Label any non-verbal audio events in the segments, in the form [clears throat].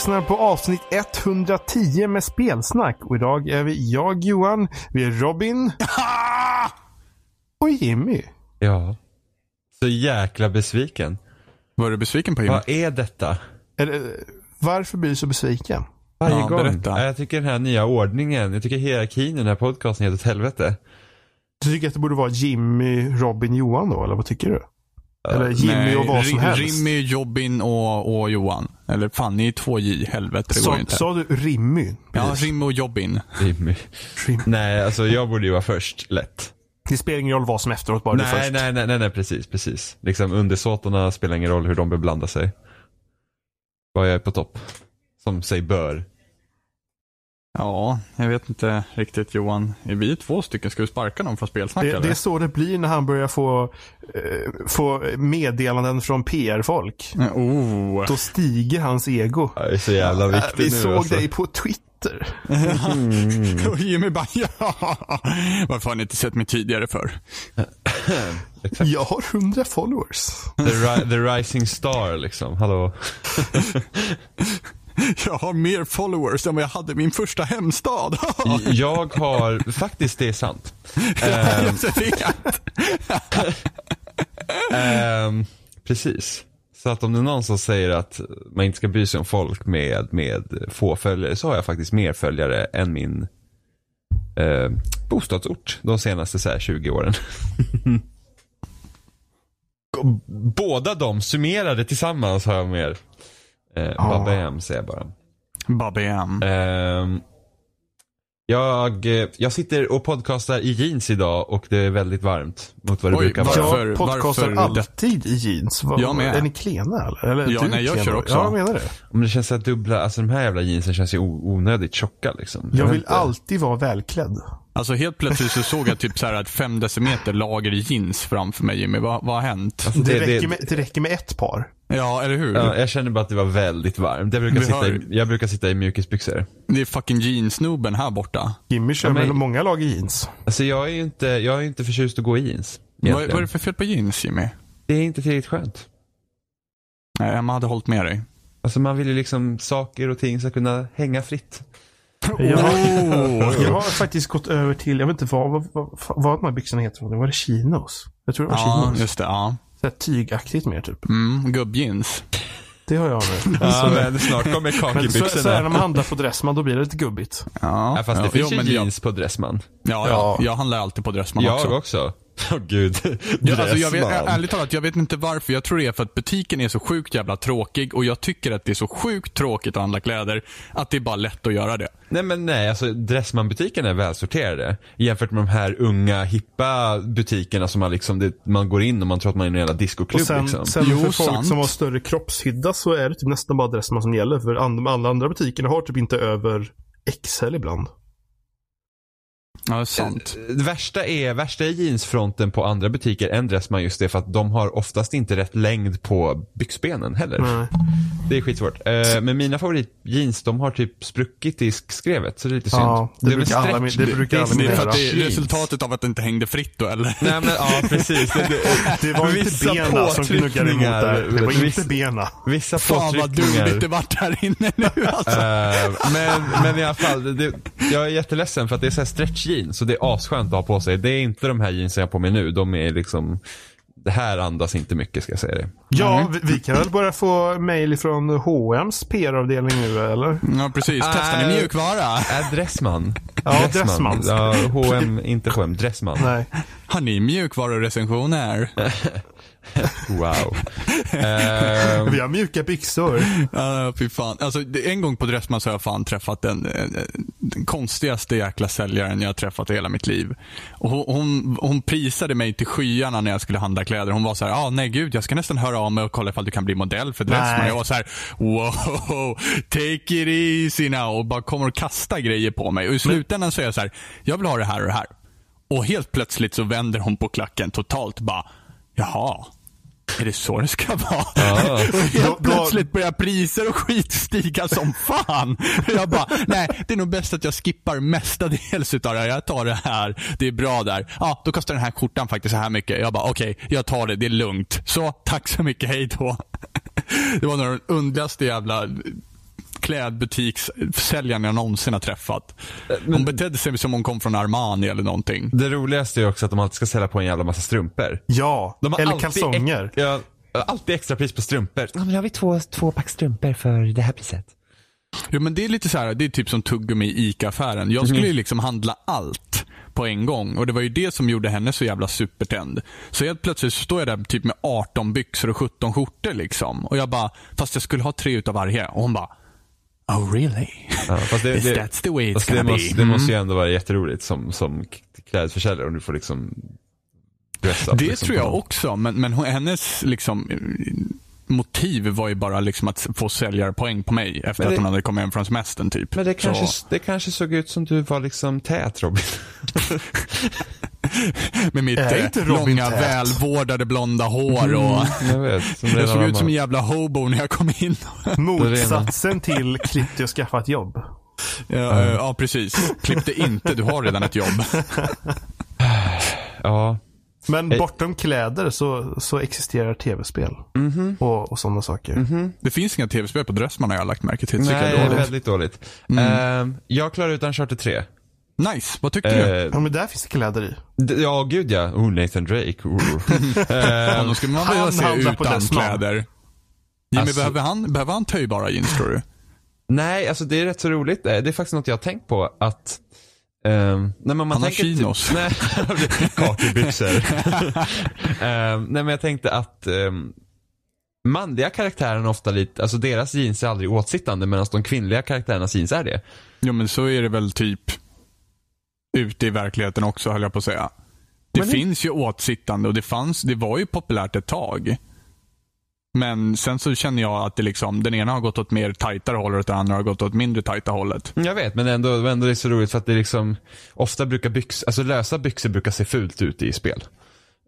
lyssnar på avsnitt 110 med spelsnack. Och idag är vi jag Johan, vi är Robin [laughs] och Jimmy. Ja. Så jäkla besviken. Var du besviken på Jimmy? Vad är detta? Eller, varför blir du så besviken? Varje Ja, gång. berätta. Ja, Jag tycker den här nya ordningen, jag tycker hierarkin i den här podcasten är helt åt helvete. Du tycker att det borde vara Jimmy, Robin, Johan då? Eller vad tycker du? Eller Jimmy Nej, och vad som helst? Rimmy, Jobin och, och Johan. Eller fan, ni är två J. Helvete, det går Sa, ju inte. sa du Rimmy? ja. Rimmy och Jobbin. Jimmy. Rim. Nej, alltså jag borde ju vara först, lätt. Det spelar ingen roll vad som efteråt, bara du Nej, först. nej, nej, nej, nej, precis, precis. Liksom undersåtarna spelar ingen roll hur de beblandar sig. Bara jag är på topp. Som sig bör. Ja, jag vet inte riktigt Johan. Är vi två stycken? Ska du sparka någon från spelsnack Det, eller? det är så det blir när han börjar få, eh, få meddelanden från PR-folk. Oh. Då stiger hans ego. Jag är så jävla Äh, viktig Vi nu såg alltså. dig på Twitter. och [laughs] Jimmy bara ja. Varför har ni inte sett mig tidigare för? [laughs] Exakt. Jag har 100 followers. The, ri- the rising star liksom, hallå. [laughs] [laughs] Jag har mer followers än vad jag hade i min första hemstad. [laughs] Jag har, faktiskt det är sant. [laughs] Ehm, jag vet. Ehm, precis. Så att om det är någon som säger att man inte ska bry sig om folk med, med få följare så har jag faktiskt mer följare än min eh, bostadsort de senaste så här 20 åren. Båda de summerade tillsammans har jag mer. Eh, Ah. Babam säger jag bara. Babam. Ehm, jag, eh, jag sitter och podcastar i jeans idag och det är väldigt varmt mot vad det Oj, brukar vara. varför? Jag podcastar varför alltid i jeans. Vad- Jag med. Är ni klena eller? eller Ja, nej, jag klen kör också. Ja, jag menar det. Men det känns så dubbla, alltså de här jävla jeansen känns ju onödigt tjocka liksom. Jag vet vill inte. alltid vara välklädd. Alltså helt plötsligt så såg jag typ så här ett fem decimeter lager jeans framför mig Jimmy. Vad, vad har hänt? Alltså, Det, det, räcker med, det räcker med ett par. Ja, eller hur? ja, jag känner bara att det var väldigt varmt. Jag brukar, Vi sitta hör- i, jag brukar sitta i mjukisbyxor. Det är fucking jeansnubben här borta. Jimmy kör Ja, men- många lag i jeans. Alltså jag är ju inte, jag är inte förtjust att gå i jeans. Vad, egentligen. vad är det för fel på jeans Jimmy? Det är inte tillräckligt skönt. Nej, Emma hade hållit med dig. Alltså man vill ju liksom, saker och ting ska kunna hänga fritt. Jag, Oh. [laughs] jag har faktiskt gått över till, jag vet inte vad, vad, vad, vad de här byxorna heter. Var det chinos? Jag tror det var Ja, chinos. just det. Ja. Så här tygaktigt mer typ. Mm, gubbjeans. Det har jag med. Ja, men snart kommer Men så, så är det kakibyxorna. när man handlar på Dressman, då blir det lite gubbigt. Ja, Ja, fast det ja, finns jo, ju men jag- jeans på Dressman. Ja, ja, jag handlar alltid på Dressman Jag också. också. [laughs] Åh gud. Ja, alltså, jag vet, ärligt talat, jag vet inte varför. Jag tror det är för att butiken är så sjukt jävla tråkig och jag tycker att det är så sjukt tråkigt att handla kläder att det är bara lätt att göra det. Nej men nej, alltså Dressman-butikerna är välsorterade. Jämfört med de här unga, hippa butikerna som man liksom, det, man går in och man tror att man är i en jävla discoklubb Och sen, liksom. sen Jo, för folk sant. som har större kroppshydda så är det typ nästan bara Dressman som gäller. För and- alla andra butikerna har typ inte över XL ibland. Ja, det är sant. Det värsta är, värsta är jeansfronten på andra butiker än Dressman just det för att de har oftast inte rätt längd på byxbenen heller. Nej. Det är skitsvårt. Eh, men mina favoritjeans de har typ spruckit i skrevet så det är lite synd. Ja, det väl brukar alla det brukar alla Det för att det är resultatet av att det inte hängde fritt då, eller? Nej men ja [laughs] precis. Det, det, Det var inte Vissa bena som gnuggade emot där. Det var inte bena. Vissa Fan vad påtryckningar. dumt det vart här inne nu alltså. Eh, men, men i alla fall, det, jag är jätteledsen för att det är så här stretch jeans och det är asskönt att ha på sig. Det är inte de här jeansen jag har på mig nu. De är liksom, det här andas inte mycket ska jag säga det. Ja, vi, vi kan väl börja få mail från H&M's PR-avdelning nu eller? Ja, precis. Testar ni Äh. mjukvara? Är Dressman? Ja, Dressman. Ja, H&M, inte H&M, Dressman. Nej. Har ni mjukvarurecensioner? [laughs] Wow. Ehm, [laughs] Vi har mjuka byxor. Ja, fy fan. Alltså, en gång på Dressman så har jag fan träffat den, eh, den konstigaste jäkla säljaren jag har träffat i hela mitt liv. Och hon, hon, hon prisade mig till skyarna när jag skulle handla kläder. Hon var så här, ah, nej gud, jag ska nästan höra av mig och kolla ifall du kan bli modell för Dressman. Nej. Jag var så här, wow, take it easy now. Och bara kommer och kasta grejer på mig. Och i slutändan så är jag så här, jag vill ha det här och det här. Och helt plötsligt så vänder hon på klacken totalt bara, jaha. Är det så det ska vara? Ja. [laughs] Och helt plötsligt börjar priser och skit stiga som fan. [laughs] Jag bara, nej det är nog bäst att jag skippar mestadels utav det här. Jag tar det här, det är bra där. Ja, då kostar den här skjortan faktiskt så här mycket. Jag bara, okej, jag tar det, det är lugnt. Så, tack så mycket, hej då. [laughs] Det var nog den underligaste jävla klädbutikssäljaren jag någonsin har träffat. Hon betedde sig som hon kom från Armani eller någonting. Det roligaste är också att de alltid ska sälja på en jävla massa strumpor. Ja, De har eller alltid kalsonger. Ja, alltid extra pris på strumpor. Ja, men då har vi två, två pack strumpor för det här priset. Jo, men det är lite så här, det är typ som tuggummi i ICA-affären. Jag skulle ju liksom handla allt på en gång och det var ju det som gjorde henne så jävla supertänd. Så helt plötsligt så står jag där typ med 18 byxor och 17 skjortor liksom. Och jag bara, fast jag skulle ha tre utav varje. Och hon bara, oh really? Ja, fast det, Is det, that's the way it's fast det, gonna måste, be? det måste ju Mm. ändå vara jätteroligt som, som klädförsäljare om du får liksom dressa. Det liksom, tror jag också, men, men hennes liksom, eh, motiv var ju bara liksom att få säljarpoäng på mig efter det- att hon hade kommit hem från semestern. Typ. Men det kanske, Så, det kanske såg ut som du var liksom tät Robin. [laughs] med mitt Är inte Robin långa, tät? välvårdade blonda hår. Och, Jag vet. Som [laughs] jag såg ut som en jävla hobo när jag kom in. [laughs] Motsatsen till klipp dig och skaffa ett jobb. Ja, eh, ja, precis. Klippte inte, du har redan ett jobb. Ja, Men Eh. bortom kläder så, så existerar tv-spel. Mhm. Och, och sådana saker. Det finns inga tv-spel på Dressman har jag lagt märke till. Det nej, jag är väldigt dåligt. Ehm, jag klarar ut Uncharted 3. Nice, vad tyckte du? Uh, Ja, men där finns det kläder i. ja, gud ja. Oh, Nathan Drake. Oh. [laughs] Ja, då skulle man vilja se utan kläder. Jimmy, Alltså- behöver, han, behöver han töjbara jeans tror du? Nej, alltså det är rätt så roligt. Eh, Det är faktiskt något jag har tänkt på att Um, nej, men man Han har tänker typ- chinos. nej, [laughs] kakelbyxor. um, [laughs] nej men jag tänkte att um, manliga karaktärerna ofta lite, alltså deras jeans är aldrig åtsittande medan de kvinnliga karaktärernas jeans är det. Jo men så är det väl typ ute i verkligheten också höll jag på att säga. Det Men det- finns ju åtsittande och det fanns, det var ju populärt ett tag. Men sen så känner jag att det liksom, den ena har gått åt mer tajtare hållet och den andra har gått åt mindre tajta hållet. Jag vet, men ändå, ändå är det så roligt för att det liksom, ofta brukar byxor, alltså lösa byxor brukar se fult ut i spel.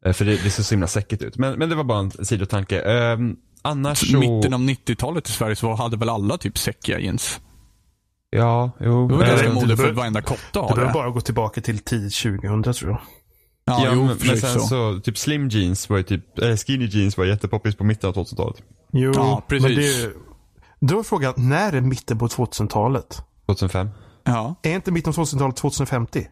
Eh, För det, det ser så himla säckigt ut. Men, men det var bara en sidotanke. Um, annars så... Mitten av 90-talet i Sverige så hade väl alla typ säckiga jeans. Ja, jo. Det var ganska det mode för varenda kotte har behöver det. bara gå tillbaka till tidigt 2000 tror jag. Ja, Ja, jo, men, sen så. så. typ slim jeans var ju typ, eller skinny jeans var jättepoppis på mitten av 2000-talet. Jo, Ja, precis. Men det, då är frågan, när är mitten på 2000-talet? 2005. Ja. Är inte mitten av 2000-talet 2050?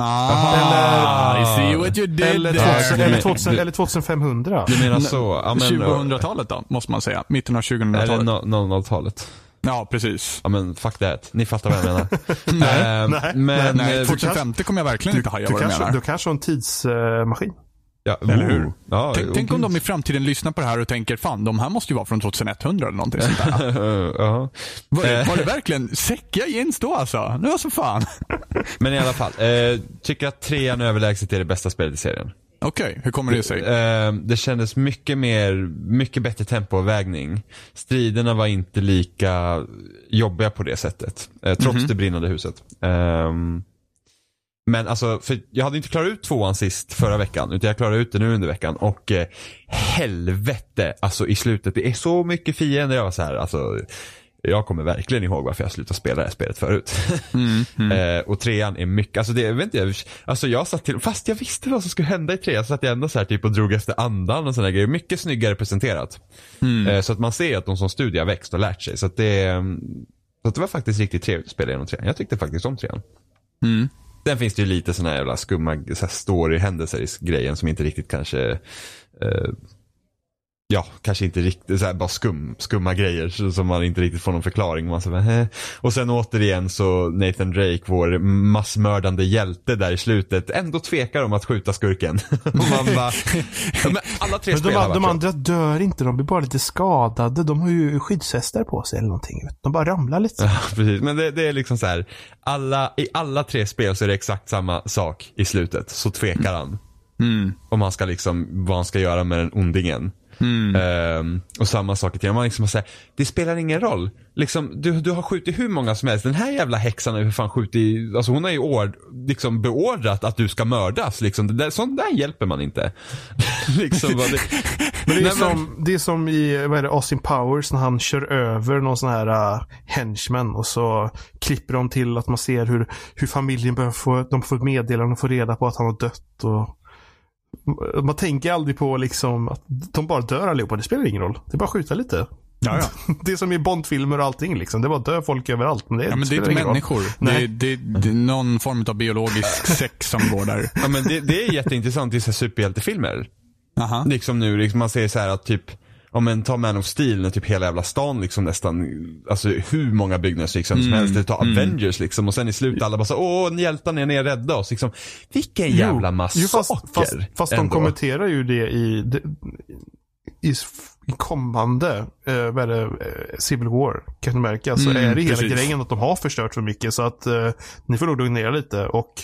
Ah, I see what you did Eller, there. 2000, du eller, men- 2000, du- eller 2500? Du menar så? Ja, men, 2000-talet då, måste man säga. Mitten av Eller 2000-talet. no- 00-talet. Ja, precis. Ja men fuck that. Ni fattar vad jag menar. [laughs] Nej, Ehm, nej, men, Nej, eh, 2050 kommer jag verkligen inte haja Du vad du kanske, menar. du kanske har en tidsmaskin? ja, Eller hur? oh, Ja, Tänk, tänk om de i framtiden lyssnar på det här och tänker fan, de här måste ju vara från 2100 eller någonting sånt där. [laughs] ja. Var, det- Eh. var det verkligen säckiga jeans då alltså? Nu alltså fan. Men i alla fall, eh, tycker att trean överlägset är det bästa spelet i serien. Okej, hur kommer det sig? Eh, det kändes mycket mer, mycket bättre tempoavvägning. Striderna var inte lika jobbiga på det sättet. Eh, trots det brinnande huset. Ehm, men alltså, för jag hade inte klarat ut tvåan sist förra veckan, utan jag klarade ut det nu under veckan. Och eh, helvete, alltså i slutet, det är så mycket fiender. Jag var så här, alltså, jag kommer verkligen ihåg varför jag slutade spela det här spelet förut. [laughs] eh, och trean är mycket, alltså det, jag vet inte, jag, alltså jag satt till, fast jag visste vad som skulle hända i trean, så satt jag ändå så här typ och drog efter andan och sådana grejer. Mycket snyggare presenterat. Eh, så att man ser att de som studie har växt och lärt sig. Så att det, mm, så att det var faktiskt riktigt trevligt att spela genom trean. Jag tyckte faktiskt om trean. Mm. Sen finns det ju lite sådana här jävla skumma så här story-händelser i grejen som inte riktigt kanske eh, Ja, kanske inte riktigt, så här, bara skum, skumma grejer som man inte riktigt får någon förklaring. Man så, eh. Och sen återigen så Nathan Drake, vår massmördande hjälte där i slutet, ändå tvekar om att skjuta skurken. [laughs] Och man bara, [laughs] ja, alla tre Men de, spel har de andra dör inte, de blir bara lite skadade. De har ju skyddshästar på sig eller någonting. De bara ramlar lite. [laughs] Ja, precis. Men det, det är liksom så här, alla, i alla tre spel så är det exakt samma sak i slutet. Så tvekar han. Mm. Om han ska liksom, vad han ska göra med den ondingen. Mm. Ehm, och samma sak till man liksom säger, det spelar ingen roll. Liksom, du, du har skjutit hur många som helst. Den här jävla häxan har ju fan skjutit, alltså hon har ju ord, liksom beordrat att du ska mördas. Liksom. Det där, sånt där hjälper man inte. [laughs] liksom, det, Men det är, Nej, men- som, det är som i vad är det, Austin Powers när han kör över någon sån här uh, henchman och så klipper de till att man ser hur, hur familjen börjar få, de får ett meddelande och får reda på att han har dött. Och, man tänker aldrig på liksom att de bara dör allihopa. Det spelar ingen roll. Det är bara att skjuta lite. Ja, ja. [laughs] Det är som i Bondfilmer och allting liksom. Det var dö folk överallt. Men det, ja men det är inte människor. Det är, det, är, det är någon form av biologisk [laughs] sex som går där. Ja, men det, det är jätteintressant i superhjältefilmer. Aha. Liksom nu, liksom man säger så här att typ om men ta Man of Steel när typ hela jävla stan liksom nästan, alltså hur många byggnader som gick sönder som helst. Det tar Avengers liksom och sen i slutet alla bara så åh hjältarna är ner rädda oss liksom. Vilken jävla Jo, massaker. fast, fast, fast de kommenterar ju det i, det- i, kommande eh, vad det, eh, Civil War, Captain America, så Mm, är det hela precis. grejen att de har förstört så mycket så att eh, ni får nog lugna ner lite. Och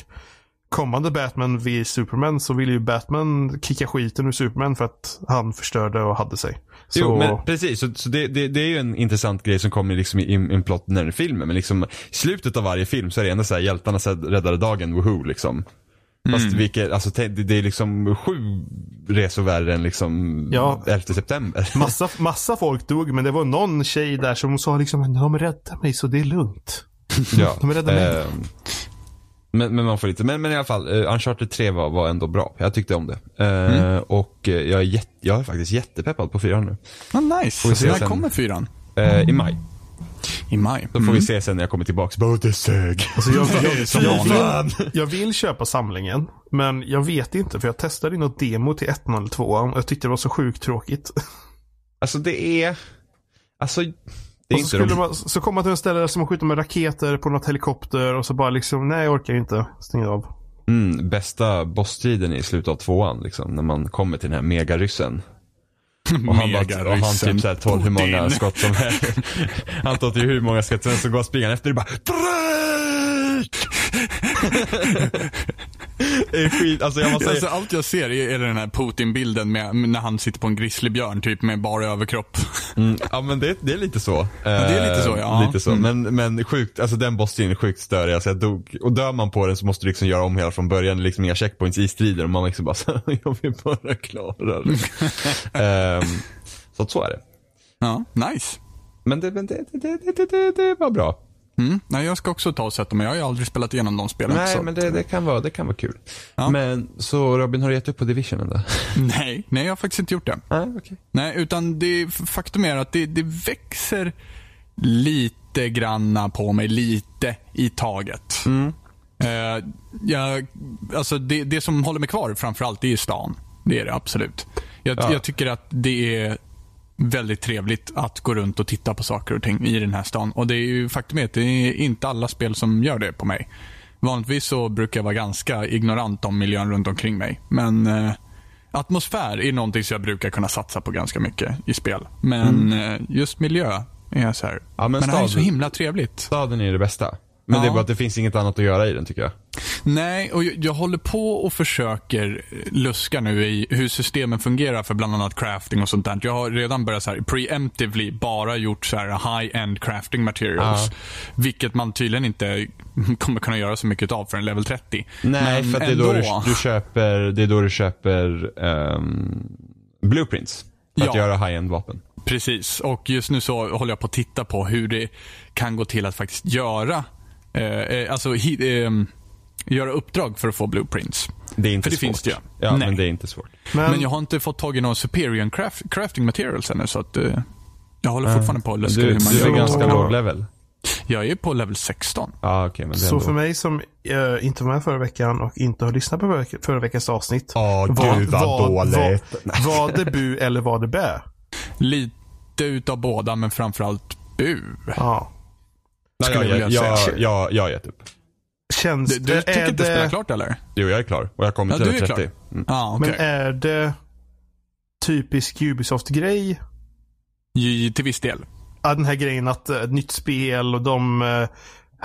kommande Batman vid Superman så vill ju Batman kicka skiten ur Superman för att han förstörde och hade sig. Så, Jo, men precis. Så, så det, det, det är ju en intressant grej som kommer liksom i, i en plott när filmen. Men liksom i slutet av varje film så är det ändå så här hjältarna så här, räddade dagen, woho liksom. Fast Mm. vilket, alltså det, det är liksom sju resor värre än liksom Ja. 11 september. [laughs] massa, massa folk dog, men det var någon tjej där som sa liksom, de räddade mig så det är lugnt. ja. De är rädda mig. Ehm, men, men man får lite, men, men i alla fall, uh, Uncharted 3 var, var ändå bra. Jag tyckte om det. Eh, Mm. Och eh, jag är, jätte, jag är faktiskt jättepeppad på fyran nu. Ah, nice. vi se När sen. kommer fyran? Eh, I maj. I maj. Då får vi se sen när jag kommer tillbaka. Bara, det sög. Alltså jag, [laughs] jag, jag, vill, jag vill köpa samlingen, men jag vet inte för jag testade i något demo till 102 och jag tyckte det var så sjukt tråkigt. Alltså det är, alltså det är Och så, skulle de, man, så kom man till en ställe där som man skjuter med raketer på något helikopter och så bara liksom, nej jag orkar inte. Stäng av. mm, bästa bossstriden i slutet av tvåan liksom. När man kommer till den här megaryssen. Och han, bara, och han typ såhär tål hur många skott som helst. [laughs] Han tar till hur många skott som helst så går springaren efter och bara BREAK! [laughs] Det är skit, alltså jag måste Alltså, allt jag ser är, är den här Putin-bilden med, när han sitter på en grizzlybjörn typ med bara överkropp. Mm, ja men det, det är lite så. det är lite så, Eh, ja. Lite så. Mm. Men, men sjukt, alltså den bossstriden är sjukt störig. Alltså jag dog. Och dör man på den så måste du liksom göra om hela från början. Liksom inga checkpoints i striden. Och man liksom bara så, [laughs] jag vill bara klara det. [laughs] Ehm, så att så är det. Ja, nice. Men det, men det, det, det, det, det, det var bra. Mm. Nej, jag ska också ta och sätta mig. Jag har ju aldrig spelat igenom de spelen. Nej men det, det, kan vara, det kan vara kul. Ja. Men så Robin, har du gett upp på Division ändå? [laughs] nej, nej, jag har faktiskt inte gjort det. Nej, okej. Nej, utan det, faktum är att det, det växer lite granna på mig, lite i taget. Eh, jag, alltså det, det som håller mig kvar framförallt, det är stan. Det är det absolut. Jag, Ja. jag tycker att det är väldigt trevligt att gå runt och titta på saker och ting i den här stan. Och det är ju faktum är att det är inte alla spel som gör det på mig. Vanligtvis så brukar jag vara ganska ignorant om miljön runt omkring mig. Men eh, atmosfär är någonting som jag brukar kunna satsa på ganska mycket i spel. Men eh, just miljö är så här. Mm. Ja, men men det här är så himla trevligt. Staden är det bästa. Men det är Ja. bara att det finns inget annat att göra i den tycker jag. Nej, och jag, jag håller på och försöker luska nu i hur systemen fungerar för bland annat crafting och sånt där. Jag har redan börjat så här preemptively bara gjort så här high-end crafting materials. Vilket man tydligen inte [laughs] kommer kunna göra så mycket av för en level 30. Nej, Men för att det är då du, du köper, det är då du köper ehm, blueprints. För att Ja. göra high-end vapen. Precis, och just nu så håller jag på att titta på hur det kan gå till att faktiskt göra eh, eh, alltså, hi, eh, göra uppdrag för att få blueprints. Det är inte För det svårt. finns det ju. Ja, Nej. men det är inte svårt. Men, Men jag har inte fått tag i någon superior craft, crafting materials ännu så att eh, jag håller fortfarande på att luska Du, hur man du är gör. ganska låg level. Jag är på level 16. Ja, okej, men det är så ändå... för mig som eh, inte var med förra veckan och inte har lyssnat på förra, veckans avsnitt. Var- gud vad var- dåligt. Var, var det bu eller var det bä? Lite utav båda men framförallt bu. Ja. Nej, skulle jag, jag jag, vilja jag, säga. jag, jag har gett upp. Känns Du, du det, tycker inte spela det, klart eller? Jo, jag är klar. Och jag kommer Ja, till du är level 30. klar. Mm. Ja, okej. Men är det typisk Ubisoft-grej? Till viss del. Ja, den här grejen att eh, ett nytt spel och de uh,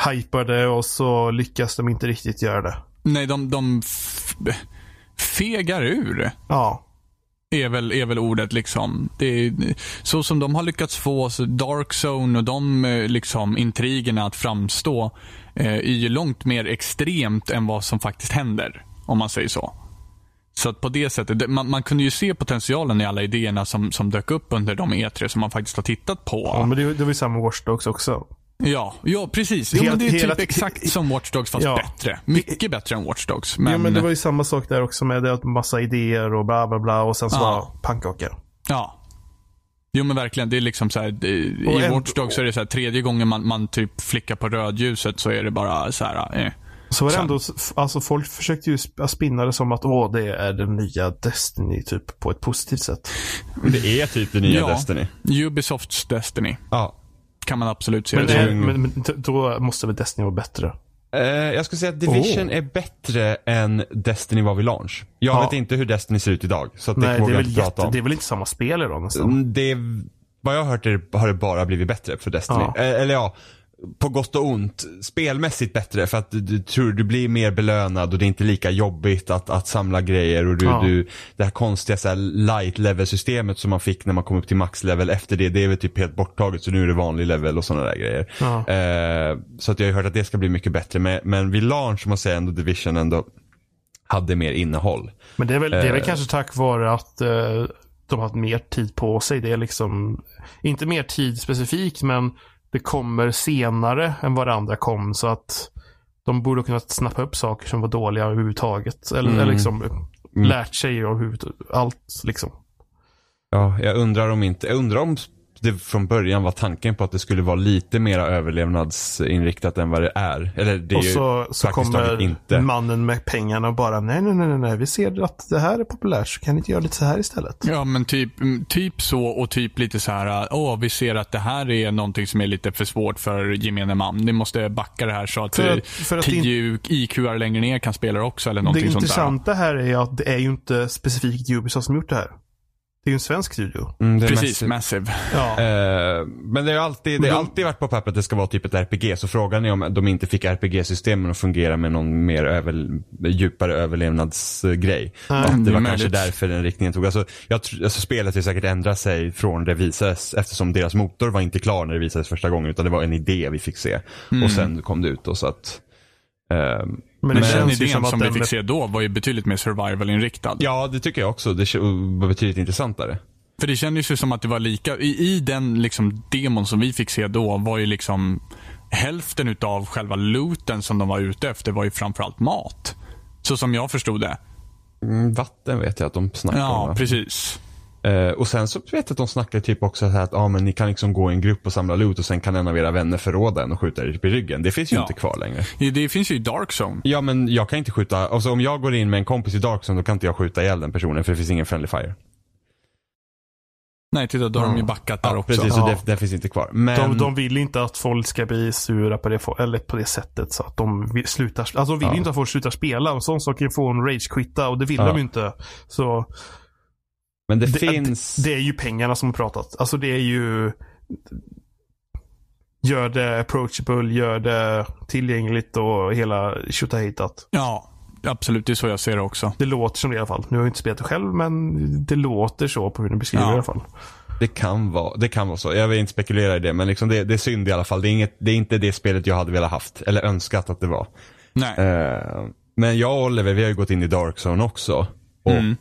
hypar det och så lyckas de inte riktigt göra det. Nej, de, de fegar ur. Ja är väl, är väl ordet liksom. Det är, så som de har lyckats få Dark Zone och de eh, liksom intrigerna att framstå eh, är ju långt mer extremt än vad som faktiskt händer. Om man säger så. Så att på det sättet, det- man, man kunde ju se potentialen i alla idéerna som, som dök upp under de E3 som man faktiskt har tittat på. ja men det, det var ju samma Watch Dogs också. Ja, ja precis. Jo, Helt- men det är hela- typ exakt som Watch Dogs fast Ja. bättre. Mycket bättre än Watch Dogs. Men, ja, men det var ju samma sak där också med det, att massa idéer och bla bla bla och sen så Ja. pannkaka. ja. Jo men verkligen, det är liksom så här, det, Och I ändå- Watch Dogs så är det så här, tredje gången man, man typ flickar på rödljuset så är det bara så här, eh. Så var det ändå, alltså folk försökte ju sp- spinna det som att åh, det är den nya Destiny typ på ett positivt sätt. Det är typ det nya Ja. Destiny. Ubisofts Destiny Ja. Kan man absolut se Men, det som. men, men då måste väl Destiny vara bättre? Eh, jag skulle säga att Division Oh. är bättre än Destiny var vid launch. Jag Ja. vet inte hur Destiny ser ut idag. Så att det Nej, det är, jag väl jätte, om. det är väl inte samma spel idag nästan? Mm, Det, vad jag har hört är, har det bara blivit bättre för Destiny. Ja. Eh, Eller ja, på gott och ont. Spelmässigt bättre för att du, du tror du blir mer belönad och det är inte lika jobbigt att, att samla grejer och du, Ja. du det här konstiga så här light level systemet som man fick när man kom upp till max level efter det, det är väl typ helt borttaget så nu är det vanlig level och sådana där grejer. Ja. Eh, så att jag har hört att det ska bli mycket bättre men, men vid launch måste jag säga ändå Division ändå hade mer innehåll. Men det är väl, det är väl Eh. kanske tack vare att eh, de har haft mer tid på sig. Det är liksom, inte mer tid specifikt, men det kommer senare än vad det andra kom. Så att de borde ha kunnat snappa upp saker som var dåliga överhuvudtaget. Eller, Mm. eller liksom lärt sig av allt liksom. Ja, jag undrar om inte, jag undrar om det från början var tanken på att det skulle vara lite mer överlevnadsinriktat än vad det är. Eller det är Och ju så, så praktiskt taget kommer inte. mannen med pengarna och bara nej, nej, nej, nej, vi ser att det här är populärt så kan ni inte göra lite så här istället. Ja, men typ, mm, typ så och typ lite så här, åh, vi ser att det här är någonting som är lite för svårt för gemene man. Ni måste backa det här så att, För eh, att- för att 10 IQR längre ner kan spela det också eller Det någonting sånt där. intressanta här är att det är ju inte specifikt Ubisoft som gjort det här. Det är ju en svensk studio. Mm, det är Precis, massive. Massive. Ja. Eh, men det har alltid, det har alltid varit på pappret att det ska vara typ ett RPG. Så frågan är om de inte fick RPG-systemen att fungera med någon mer över, djupare överlevnadsgrej. Att det var möjligt. kanske därför den riktningen tog. Alltså, jag, alltså spelet har säkert ändrat sig från det visades eftersom deras motor var inte klar när det visades första gången utan det var en idé vi fick se. Och sen kom det ut och så att ehm, Men det Men den idén som som, att vi den... fick se då var ju betydligt mer survival-inriktad. Ja, det tycker jag också. Det var betydligt intressantare. För det kändes ju som att det var lika, i, i den liksom demon som vi fick se då var ju liksom hälften utav själva looten som de var ute efter var ju framförallt mat. Så som jag förstod det. Mm, vatten vet jag att de snackar om. Ja, precis. Eh, och sen så vet jag att de snackar typ också så här att ah, men ni kan liksom gå i en grupp och samla loot och sen kan en av era vänner förråda en och skjuta er i ryggen. Det finns ju Ja. inte kvar längre. Det, finns ju i Dark Zone. Ja men jag kan inte skjuta, alltså om jag går in med en kompis i Darkzone då kan inte jag skjuta ihjäl den personen för det finns ingen friendly fire. Nej, titta, då har de ju backat där Ja, också. precis, så Ja. det, det finns inte kvar. Men, De, de vill inte att folk ska bli sura på det, eller på det sättet. Så att de vill, slutar, alltså de vill Ja. inte att folk slutar spela. En sån sak kan ju få en rage-quitta och det vill Ja. de ju inte. Så men det, det, finns... det är ju pengarna som har pratat. Alltså det är ju Gör det approachable, gör det tillgängligt och hela tjottahejtat. Ja, absolut. Det är så jag ser det också. Det låter som det i alla fall. Nu har jag inte spelat det själv, men det låter så på hur ni beskriver Ja. det i alla fall. Det kan vara, det kan vara så. Jag vill inte spekulera i det men liksom det, det är synd i alla fall. Det är, inget, det är inte det spelet jag hade velat haft. Eller önskat att det var. Nej. Eh, men jag och Oliver, vi har ju gått in i Dark Zone också. Och Mm.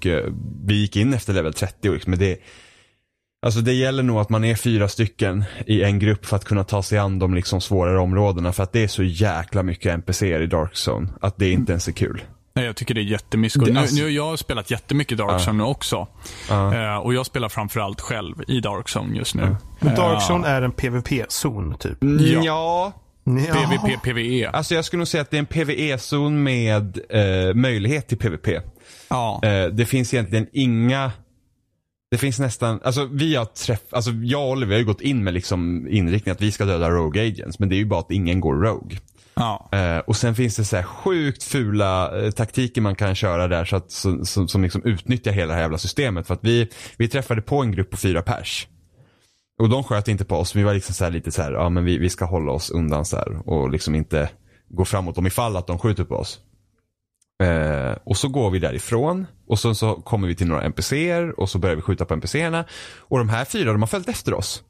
vi gick in efter level 30 och liksom, men det, alltså det gäller nog att man är fyra stycken i en grupp för att kunna ta sig an de liksom svårare områdena. För att det är så jäkla mycket NPCer i Dark Zone. Att det inte ens är kul. Nej, jag tycker det är jättemysko. Det- Nu, alltså- nu har jag spelat jättemycket Dark Zone nu också. Eh, och jag spelar framförallt själv i Dark Zone just nu. Men Dark Eh, Zone är en PVP-zon typ. Ja. ja. Ja. PVP, PVE. Alltså jag skulle nog säga att det är en PVE-zon med eh, möjlighet till PVP. Ja. Eh, det finns egentligen inga det finns nästan, alltså vi har träff, alltså jag och Oliver har ju gått in med liksom inriktning att vi ska döda Rogue Agents. Men det är ju bara att ingen går Rogue. ja. Eh, och sen finns det så här sjukt fula eh, taktiker man kan köra där så att, som, som, som liksom utnyttjar hela det här jävla systemet. För att vi, vi träffade på en grupp på fyra pers. Och de sköt inte på oss. Vi var liksom så här lite så här, ja men vi, vi ska hålla oss undan så här och liksom inte gå framåt om ifall att de skjuter på oss. Eh, och så går vi därifrån och så, så kommer vi till några NPCer och så börjar vi skjuta på NPCerna. Och de här fyra, de har följt efter oss.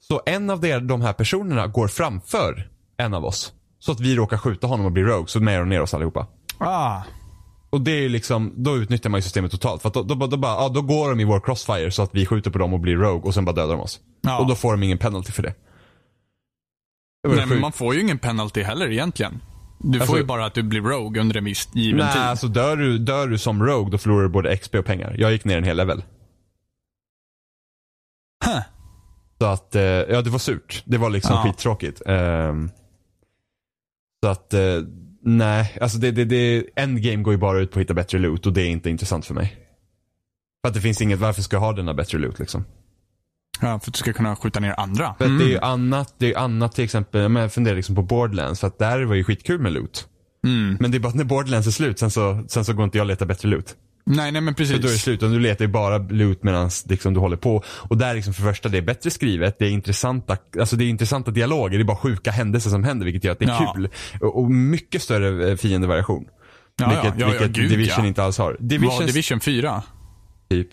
Så en av de, de här personerna går framför en av oss. Så att vi råkar skjuta honom och bli rogue, så mer och ner oss allihopa. Ah. Och det är ju liksom, då utnyttjar man ju systemet totalt. För att då, då, då, bara, ja, då går de i vår crossfire så att vi skjuter på dem och blir rogue och sen bara dödar de oss. Ja. Och då får de ingen penalty för det. Nej, men man får ju ingen penalty heller egentligen. Du Alltså- får ju bara att du blir rogue under en viss given Nej, tid. alltså dör du, dör du som rogue då förlorar du både XP och pengar. Jag gick ner en hel level. Huh. Så att, eh, ja det var surt. Det var liksom Ja. skittråkigt. Ehm, så att, eh, nej, alltså det, det, det, endgame går ju bara ut på att hitta bättre loot och det är inte intressant för mig. För att det finns inget, varför ska jag ha denna bättre loot liksom? Ja, för att du ska kunna skjuta ner andra. För att det är ju annat, det är annat till exempel, jag menar, jag funderar liksom på Borderlands, för att där var ju skitkul med loot. Mm. Men det är bara att när Borderlands är slut, sen så, sen så går inte jag och letar bättre loot. Nej, nej men För då är det precis. slut och du letar ju bara loot medan liksom, du håller på. Och där liksom för det första, det är bättre skrivet, det är intressanta, alltså det är intressanta dialoger, det är bara sjuka händelser som händer vilket gör att det är Ja. kul. Och, och mycket större eh, fiendevariation. Ja, vilket ja, ja, vilket gud, Division ja. inte alls har. Division, Division 4? typ.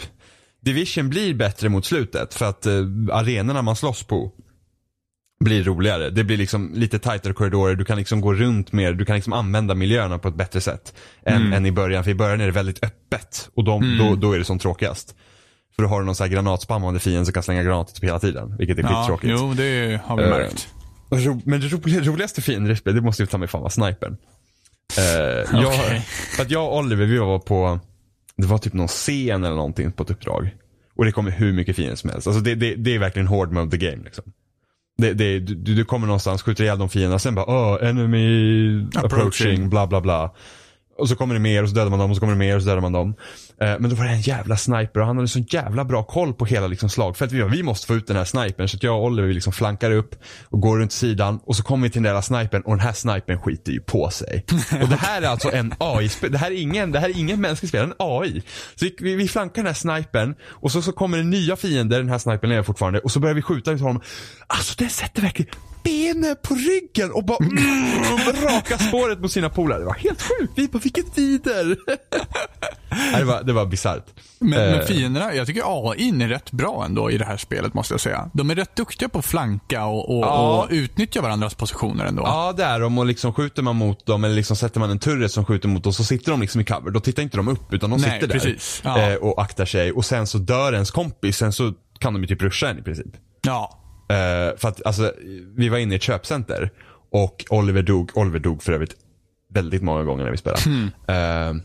Division blir bättre mot slutet för att uh, arenorna man slåss på blir roligare. Det blir liksom lite tajtare korridorer, du kan liksom gå runt mer, du kan liksom använda miljöerna på ett bättre sätt. Än, Mm. än i början, för i början är det väldigt öppet och de, då, då är det som tråkigast. För då har du någon sån här granatspammande fiende som kan slänga granater typ hela tiden, vilket är Ja, skittråkigt. jo, det har vi Eh, märkt. Ro, men det roliga, roligaste fienden i spelet, det måste ju ta mig fan vara snipern. Uh, [laughs] jag, för att jag och Oliver, vi var på, det var typ någon scen eller någonting på ett uppdrag. Och det kommer hur mycket fiender som helst. Alltså det, det, det är verkligen hård mode the game liksom. Det, det, du, du kommer någonstans, skjuter ihjäl de fienderna, sen bara oh, enemy approaching, Approaching. bla bla bla. Och så kommer det mer och så dödar man dem och så kommer det mer och så dödar man dem. Eh, men då var det en jävla sniper och han hade så jävla bra koll på hela liksom, slagfältet. Vi, bara, vi måste få ut den här snipern så att jag och Oliver vi liksom flankar upp och går runt sidan och så kommer vi till den där snipern och den här snipern skiter ju på sig. Och det här är alltså en AI, det här är ingen, det här är ingen mänsklig spelare, det är en AI. Så vi, vi, vi flankar den här snipern och så, så kommer det nya fiender, den här snipern lever fortfarande och så börjar vi skjuta ut honom. Alltså den sätter verkligen benet på ryggen och bara mm, raka spåret mot sina polare. Det var helt sjukt. Vi bara, vilket vider. Det var, det var bisarrt. Men, Eh, men fienderna, jag tycker AI är rätt bra ändå i det här spelet måste jag säga. De är rätt duktiga på att flanka och, och, Ja. och utnyttja varandras positioner ändå. Ja, det är de och liksom skjuter man mot dem eller liksom sätter man en turret som skjuter mot dem så sitter de liksom i cover. Då tittar inte de upp utan de Nej, sitter där precis. Ja. eh, och aktar sig och sen så dör ens kompis, sen så kan de ju typ ruscha en i princip. Ja. Eh, för att alltså, vi var inne i ett köpcenter och Oliver dog, Oliver dog för övrigt väldigt många gånger när vi spelade. Eh,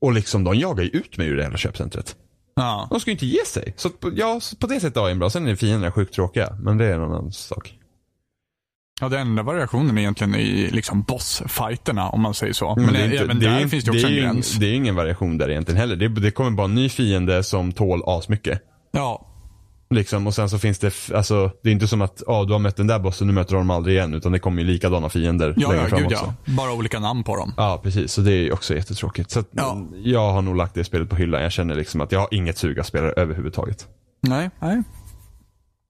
och liksom de jagar ju ut mig ur det jävla köpcentret. ja. De ska ju inte ge sig. Så ja, så på det sättet är det bra. Sen är fienderna sjukt tråkiga. Men det är en annan sak. Ja, den enda variationen är egentligen i liksom bossfighterna om man säger så. Men det är inte- även det är där ju- finns det också är en gräns. Det är ingen variation där egentligen heller. Det, det kommer bara en ny fiende som tål asmycket. Ja. Liksom, och sen så finns det, alltså, det är inte som att ah, du har mött den där bossen, nu möter du dem aldrig igen. Utan det kommer ju likadana fiender Ja, längre ja, fram gud också. ja. Bara olika namn på dem. Ja, precis. Så det är också jättetråkigt. Så att, Ja. jag har nog lagt det spelet på hyllan. Jag känner liksom att jag har inget sug att spela överhuvudtaget. Nej, nej.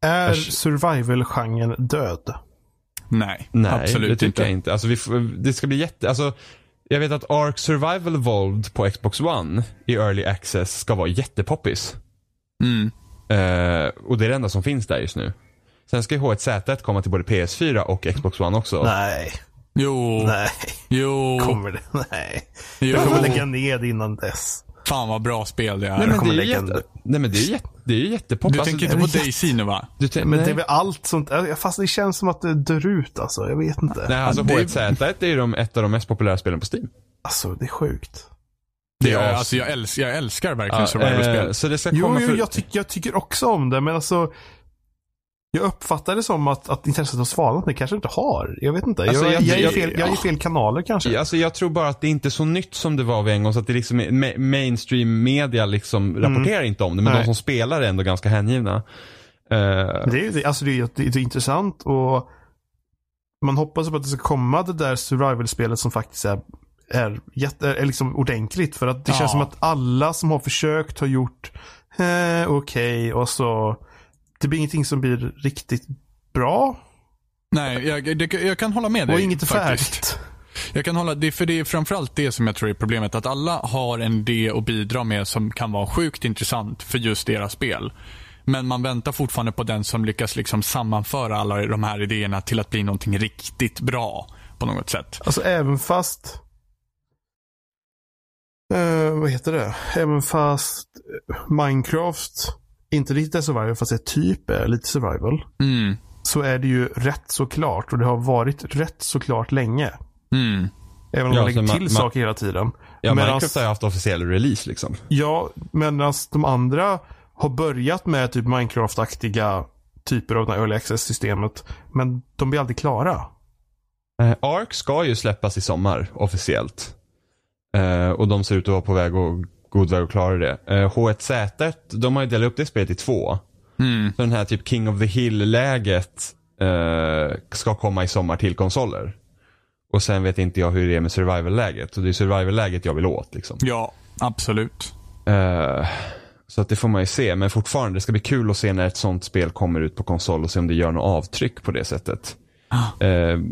Är survival-genren död? Nej, Nej, absolut det tycker inte. jag inte. Alltså, vi, får- det ska bli jätte, alltså, jag vet att Ark Survival Evolved på Xbox One i Early Access ska vara jättepoppis. Mm. Eh, och det är det enda som finns där just nu. Sen ska ju H1Z1 komma till både PS4 och Xbox One också. Nej, Jo, nej. jo, Kommer det? Nej. jo. Jag kommer lägga ner det innan dess. Fan vad bra spel det är. Nej men, det är jätte, nej men det är ju jätte, det är du Alltså, tänker inte det på Daisy nu va? Du tän- Men nej. det är väl allt sånt. Fast det känns som att det dör ut alltså. Jag vet inte. Nej, alltså det- H1Z1 är ju de, ett av de mest populära spelen på Steam. Alltså det är sjukt. Det Ja, är as- alltså jag, älskar, jag älskar verkligen Ja, survival-spel. eh, så det ska Jo, komma jo för... jag, tycker, jag tycker också om det. Men alltså. Jag uppfattar det som att, att intresset har svalnat. Det kanske inte har. Jag vet inte. Alltså, jag, jag- jag, är jag- fel, jag är i fel kanaler kanske. Alltså jag tror bara att det inte är så nytt som det var vid en gång. Så att det liksom är, ma- mainstream media liksom rapporterar inte om det. Men Mm. Nej. de som spelar är ändå ganska hängivna. Men Det är, alltså det är, det är, det är intressant och man hoppas på att det ska komma det där survival-spelet som faktiskt är, är, jätte, är liksom ordentligt. För att det Ja. känns som att alla som har försökt har gjort eh, okej och så det blir ingenting som blir riktigt bra Nej, jag, det, jag kan hålla med dig. och inget är färdigt. Jag kan hålla, det, för det är framförallt det som jag tror är problemet. Att alla har en idé att bidra med som kan vara sjukt intressant för just deras spel. Men man väntar fortfarande på den som lyckas liksom sammanföra alla de här idéerna till att bli någonting riktigt bra på något sätt. Alltså även fast eh, vad heter det? Även fast eh, Minecraft inte riktigt är survival fast det typ är lite survival. Mm. så är det ju rätt så klart och det har varit rätt så klart länge. Mm. Även om Ja, man lägger till ma- saker hela tiden. ja, Medans- Minecraft har ju haft officiell release liksom. Ja, medan de andra har börjat med typ Minecraft-aktiga typer av det här early access-systemet. Men de blir aldrig klara. Eh, Ark ska ju släppas i sommar officiellt. Eh, och de ser ut att vara på väg och god väg att klara det. Eh, H1Z1, de har ju delat upp det spelet i två. Mm. Så den här typ King of the Hill-läget eh, ska komma i sommar till konsoler. Och sen vet inte jag hur det är med survival-läget. Och det är survival-läget jag vill åt liksom. Ja, absolut. Eh, så att det får man ju se. Men fortfarande, det ska bli kul att se när ett sånt spel kommer ut på konsol och se om det gör något avtryck på det sättet. Uh,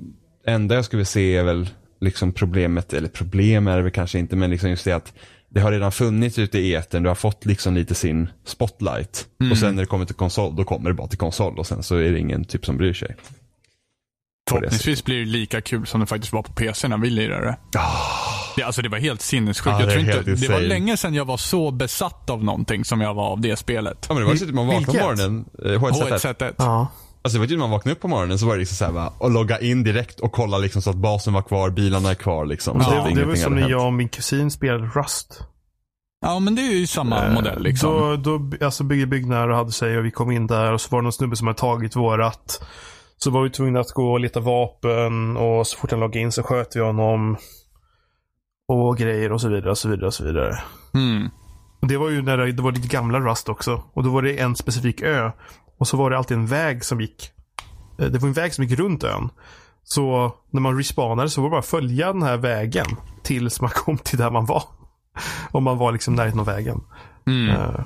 enda jag skulle se är väl liksom problemet, eller problem är det väl kanske inte, men liksom just det att det har redan funnits ute i etern, du har fått liksom lite sin spotlight. Och sen när det kommer till konsol, då kommer det bara till konsol och sen så är det ingen typ som bryr sig. Förhoppningsvis blir det lika kul som det faktiskt var på PC när vi lirade. Det, alltså det var helt sinnessjukt. Ja, jag det är tror inte, helt det var länge sedan jag var så besatt av någonting som jag var av det spelet. Ja men det var ju så typ man vaknade på morgonen, eh, H1Z1. H1Z1. Ja. Alltså det var typ man vaknade upp på morgonen så var det liksom såhär bara, och logga in direkt och kolla liksom så att basen var kvar, bilarna är kvar liksom. Ja, det, det var som när jag och min kusin spelade Rust. Ja, men det är ju samma Eh, modell liksom. Då, då alltså byggde byggnader och hade sig och vi kom in där och så var det någon snubbe som hade tagit vårat. Så var vi tvungna att gå och leta vapen och så fort han loggade in så sköt vi honom. Och grejer och så vidare och så vidare och så vidare. Mm. Det var ju när det, det var lite gamla Rust också. Och då var det en specifik ö. Och så var det alltid en väg som gick. eh, Det var en väg som gick runt ön. Så när man respawnade så var det bara att följa den här vägen. Tills man [laughs] kom till där man var. Om man var liksom närheten av vägen. Mm. Eh,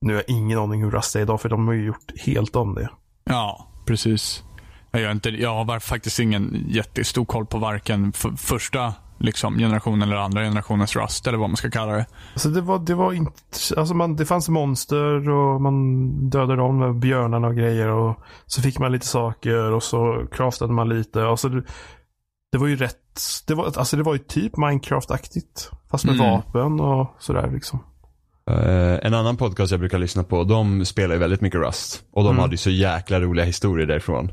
nu har jag ingen aning hur Rust är idag för de har ju gjort helt om det. Ja, precis. Jag, inte, jag har faktiskt ingen jättestor koll på varken första liksom, generationen eller andra generationens Rust, eller vad man ska kalla det. Alltså det var, det var inte, alltså man, det fanns monster och man dödade dem med björnarna och grejer och så fick man lite saker och så craftade man lite. Alltså det, det var ju rätt, det var, alltså det var ju typ Minecraft-aktigt. Fast med Mm. vapen och sådär liksom. Eh, en annan podcast jag brukar lyssna på, de spelar ju väldigt mycket Rust. Och de Mm. hade ju så jäkla roliga historier därifrån.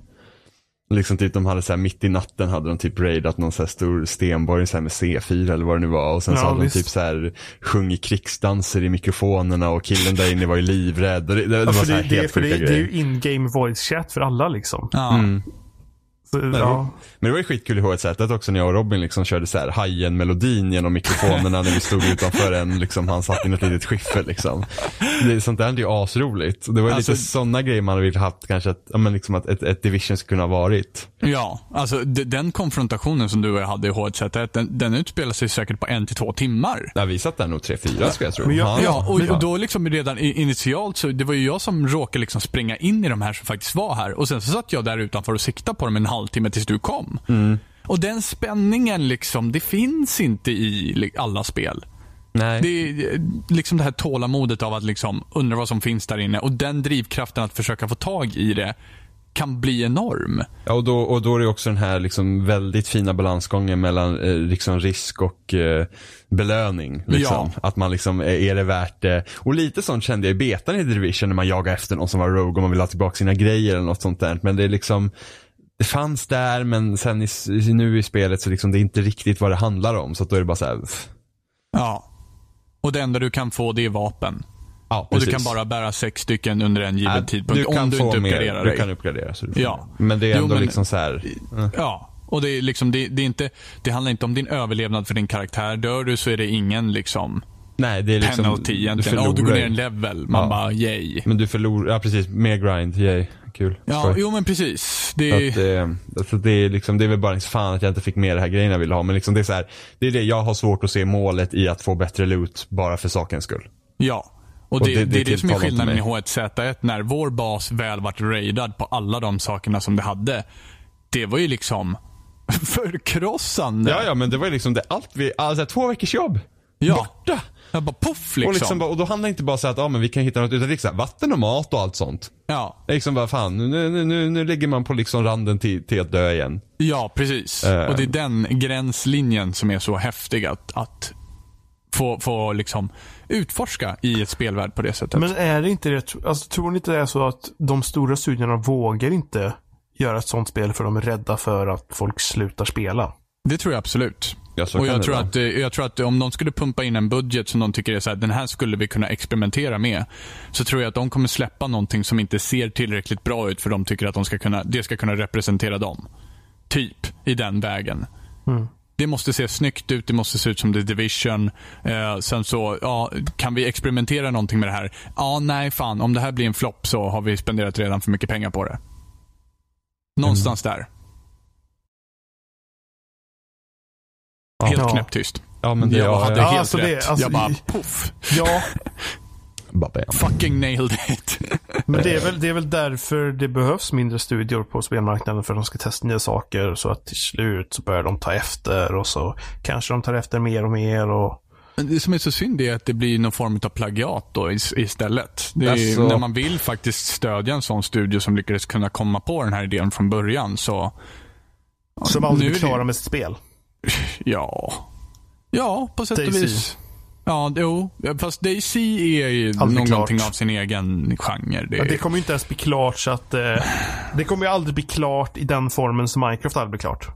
Liksom typ de hade så här mitt i natten hade de typ raidat någon så här stor stenborg så här med C4 eller vad det nu var. Och sen Ja, så hade visst. de typ så här sjungit krigsdanser i mikrofonerna och killen där inne var ju livrädd. Och det, det, det Ja, var så här det, det, helt för det, sjuka det är ju grejer. in-game voice chat för alla liksom. Ja. Mm. Så, ja. Men det var ju skitkul i H1Z också när jag och Robin liksom körde så här Hajen-melodin genom mikrofonerna när vi stod utanför en, liksom, han satt i något litet skiffer liksom. Det, sånt där är ju asroligt. Det var ju Alltså- lite sådana grejer man hade velat haft kanske, att, ja, men liksom att ett, ett Division skulle kunna ha varit. Ja, alltså den konfrontationen som du och jag hade i H1Z1, den, den utspelar sig säkert på en till två timmar. Ja, vi satt där nog tre, fyra skulle jag tro. Jag- Ja, och, och då liksom redan initialt så, det var ju jag som råkade liksom springa in i de här som faktiskt var här. Och sen så satt jag där utanför och siktade på dem en halvtimme tills du kom. Och den spänningen liksom, det finns inte i alla spel. Nej. Det är eh, liksom det här tålamodet av att liksom undra vad som finns där inne och den drivkraften att försöka få tag i det kan bli enorm. Ja, och, då, och då är det också den här liksom väldigt fina balansgången mellan eh, liksom risk och eh, belöning. Liksom. Att man liksom, eh, är det värt det? Och lite sånt kände jag i betan i Division när man jagar efter någon som var rogue och man vill ha tillbaka sina grejer eller något sånt där. Men det är liksom, det fanns där men sen i, nu i spelet så liksom det är inte riktigt vad det handlar om. Så då är det bara så här, pff. Ja. Och det enda du kan få det är vapen. ja Och du precis. kan bara bära sex stycken under en given Ja, tidpunkt kan om du inte mer, uppgraderar Du dig. kan uppgradera. Så du får Ja. mer. Men det är Jo, ändå men- liksom så här. Ja. Och det, är liksom, det, det, är inte, det handlar inte om din överlevnad för din karaktär. Dör du så är det ingen liksom Nej, det är liksom. penalty egentligen. Ja, du går förlorar ner en level. Man Ja. bara yay. Men du förlorar, ja precis, mer grind, yay, kul. Ja, Skoj. jo men precis. Det, att, eh, alltså det, är liksom, det är väl bara liksom, fan att jag inte fick med det här grejen jag ville ha. Men liksom det är så här, det är det jag har svårt att se målet i att få bättre loot bara för sakens skull. ja. Och Och det, det- det, är det som är skillnaden i mig. H1Z1. När vår bas väl vart raidad på alla de sakerna som det hade. Det var ju liksom [laughs] förkrossande. Ja, ja, men det var ju liksom det, allt vi, alltså två veckors jobb. Ja. Borta. Jag bara poff liksom. Och, liksom, bara- och då handlar det inte bara så att, ja men vi kan hitta något, utan liksom vatten och mat och allt sånt. Ja. Liksom bara fan, nu, nu, nu, nu ligger man på liksom randen till, till att dö igen. Ja, precis. Eh. Och det är den gränslinjen som är så häftig att, att få, få liksom utforska i ett spelvärld på det sättet. Men är det inte det, alltså tror ni inte det är så att de stora studierna vågar inte göra ett sånt spel för de är rädda för att folk slutar spela? Det tror jag absolut. Ja, och jag tror, att, eh, jag tror att om de skulle pumpa in en budget som de tycker är så här, den här skulle vi kunna experimentera med. Så tror jag att de kommer släppa någonting som inte ser tillräckligt bra ut för de tycker att de ska kunna, det ska kunna representera dem. Typ i den vägen. Mm. Det måste se snyggt ut, det måste se ut som The Division. Eh, sen så, ja, kan vi experimentera någonting med det här? Ja, nej fan. Om det här blir en flopp så har vi spenderat redan för mycket pengar på det. Någonstans där. Helt Ja. knäpptyst. Ja, men det jag ja, hade ja, helt alltså det- rätt. alltså jag bara, poff. Ja. [laughs] Fucking nailed it. [laughs] men det är, väl, det är väl därför det behövs mindre studior på spelmarknaden. För att de ska testa nya saker. Så att till slut så börjar de ta efter. Och så kanske de tar efter mer och mer. Och... Men det som är så synd är att det blir någon form av plagiat då is- istället. Det är, Alltså- När man vill faktiskt stödja en sån studio som lyckades kunna komma på den här idén från början så... Som aldrig Nu blir det- klara med sitt spel. [laughs] Ja. Ja, på sätt och vis. Ja, jo. Fast Daisy är ju Aldrig någonting klart. av sin egen genre. Det, Ja, det kommer ju inte ens bli klart så att... Eh, det kommer ju aldrig bli klart i den formen som Minecraft aldrig blir klart.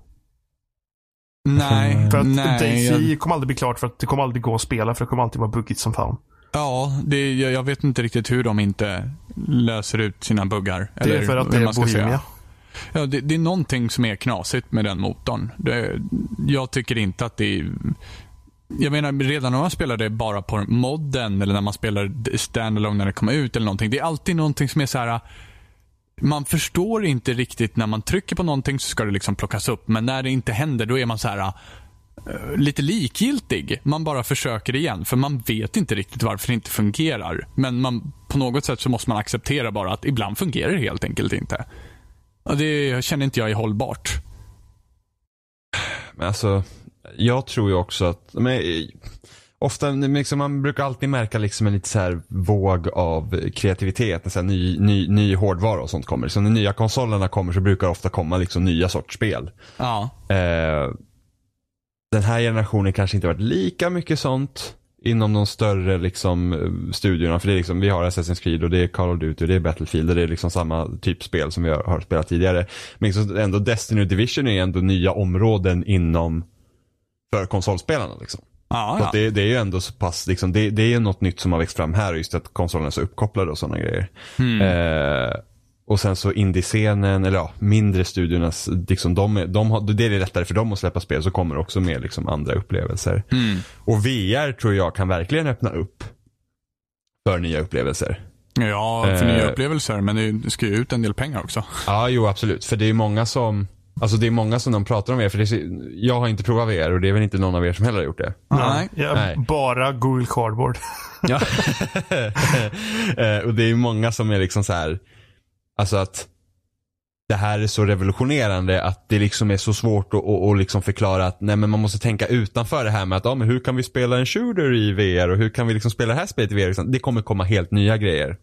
nej, För att nej. Daisy kommer aldrig bli klart för att det kommer aldrig gå att spela för det kommer alltid vara buggigt som fan. Ja, det, jag, jag vet inte riktigt hur de inte löser ut sina buggar. Det är för att det är ska säga. Ja, det, det är någonting som är knasigt med den motorn. Det, jag tycker inte att det är... Jag menar, redan när man spelar det bara på modden eller när man spelar standalone när det kommer ut eller någonting. Det är alltid någonting som är så här... Man förstår inte riktigt när man trycker på någonting så ska det liksom plockas upp. Men när det inte händer då är man så här eh, lite likgiltig. Man bara försöker igen för man vet inte riktigt varför det inte fungerar. Men man, på något sätt så måste man acceptera bara att ibland fungerar det helt enkelt inte. Och det känner inte jag är hållbart. Men alltså, jag tror ju också att, men, eh, ofta, liksom, man brukar alltid märka liksom en lite så här våg av kreativitet, när så här ny, ny, ny hårdvara och sånt kommer. Så när nya konsolerna kommer så brukar det ofta komma liksom nya sorts spel. Ja. Eh, den här generationen kanske inte varit lika mycket sånt inom de större liksom, studiorna. För det är liksom, vi har Assassin's Creed och det är Call of Duty och det är Battlefield och det är liksom samma typ spel som vi har, har spelat tidigare. Men liksom ändå Destiny och Division är ändå nya områden inom för konsolspelarna. Liksom. Så ja. det, det är ju ändå så pass, liksom, det, det är något nytt som har växt fram här, just att konsolerna är så uppkopplade och sådana grejer. Hmm. Eh, och sen så indiescenen, eller ja, mindre studiornas, liksom, de, är- de har, det är lättare för dem att släppa spel, så kommer det också med liksom, andra upplevelser. Mm. Och VR tror jag kan verkligen öppna upp för nya upplevelser. Ja, för nya Eh. upplevelser. Men det ska ju ut en del pengar också. Ja, jo absolut. För det är många som, alltså det är många som de pratar om VR, för det är, jag har inte provat VR och det är väl inte någon av er som heller har gjort det. Nej. Ja, Nej. Bara Google Cardboard. Ja. [laughs] Eh, och det är många som är liksom så här, alltså att det här är så revolutionerande att det liksom är så svårt att, att, att liksom förklara att nej men man måste tänka utanför det här med att ja, men hur kan vi spela en shooter i VR och hur kan vi liksom spela det här spelet i VR. Liksom. Det kommer komma helt nya grejer.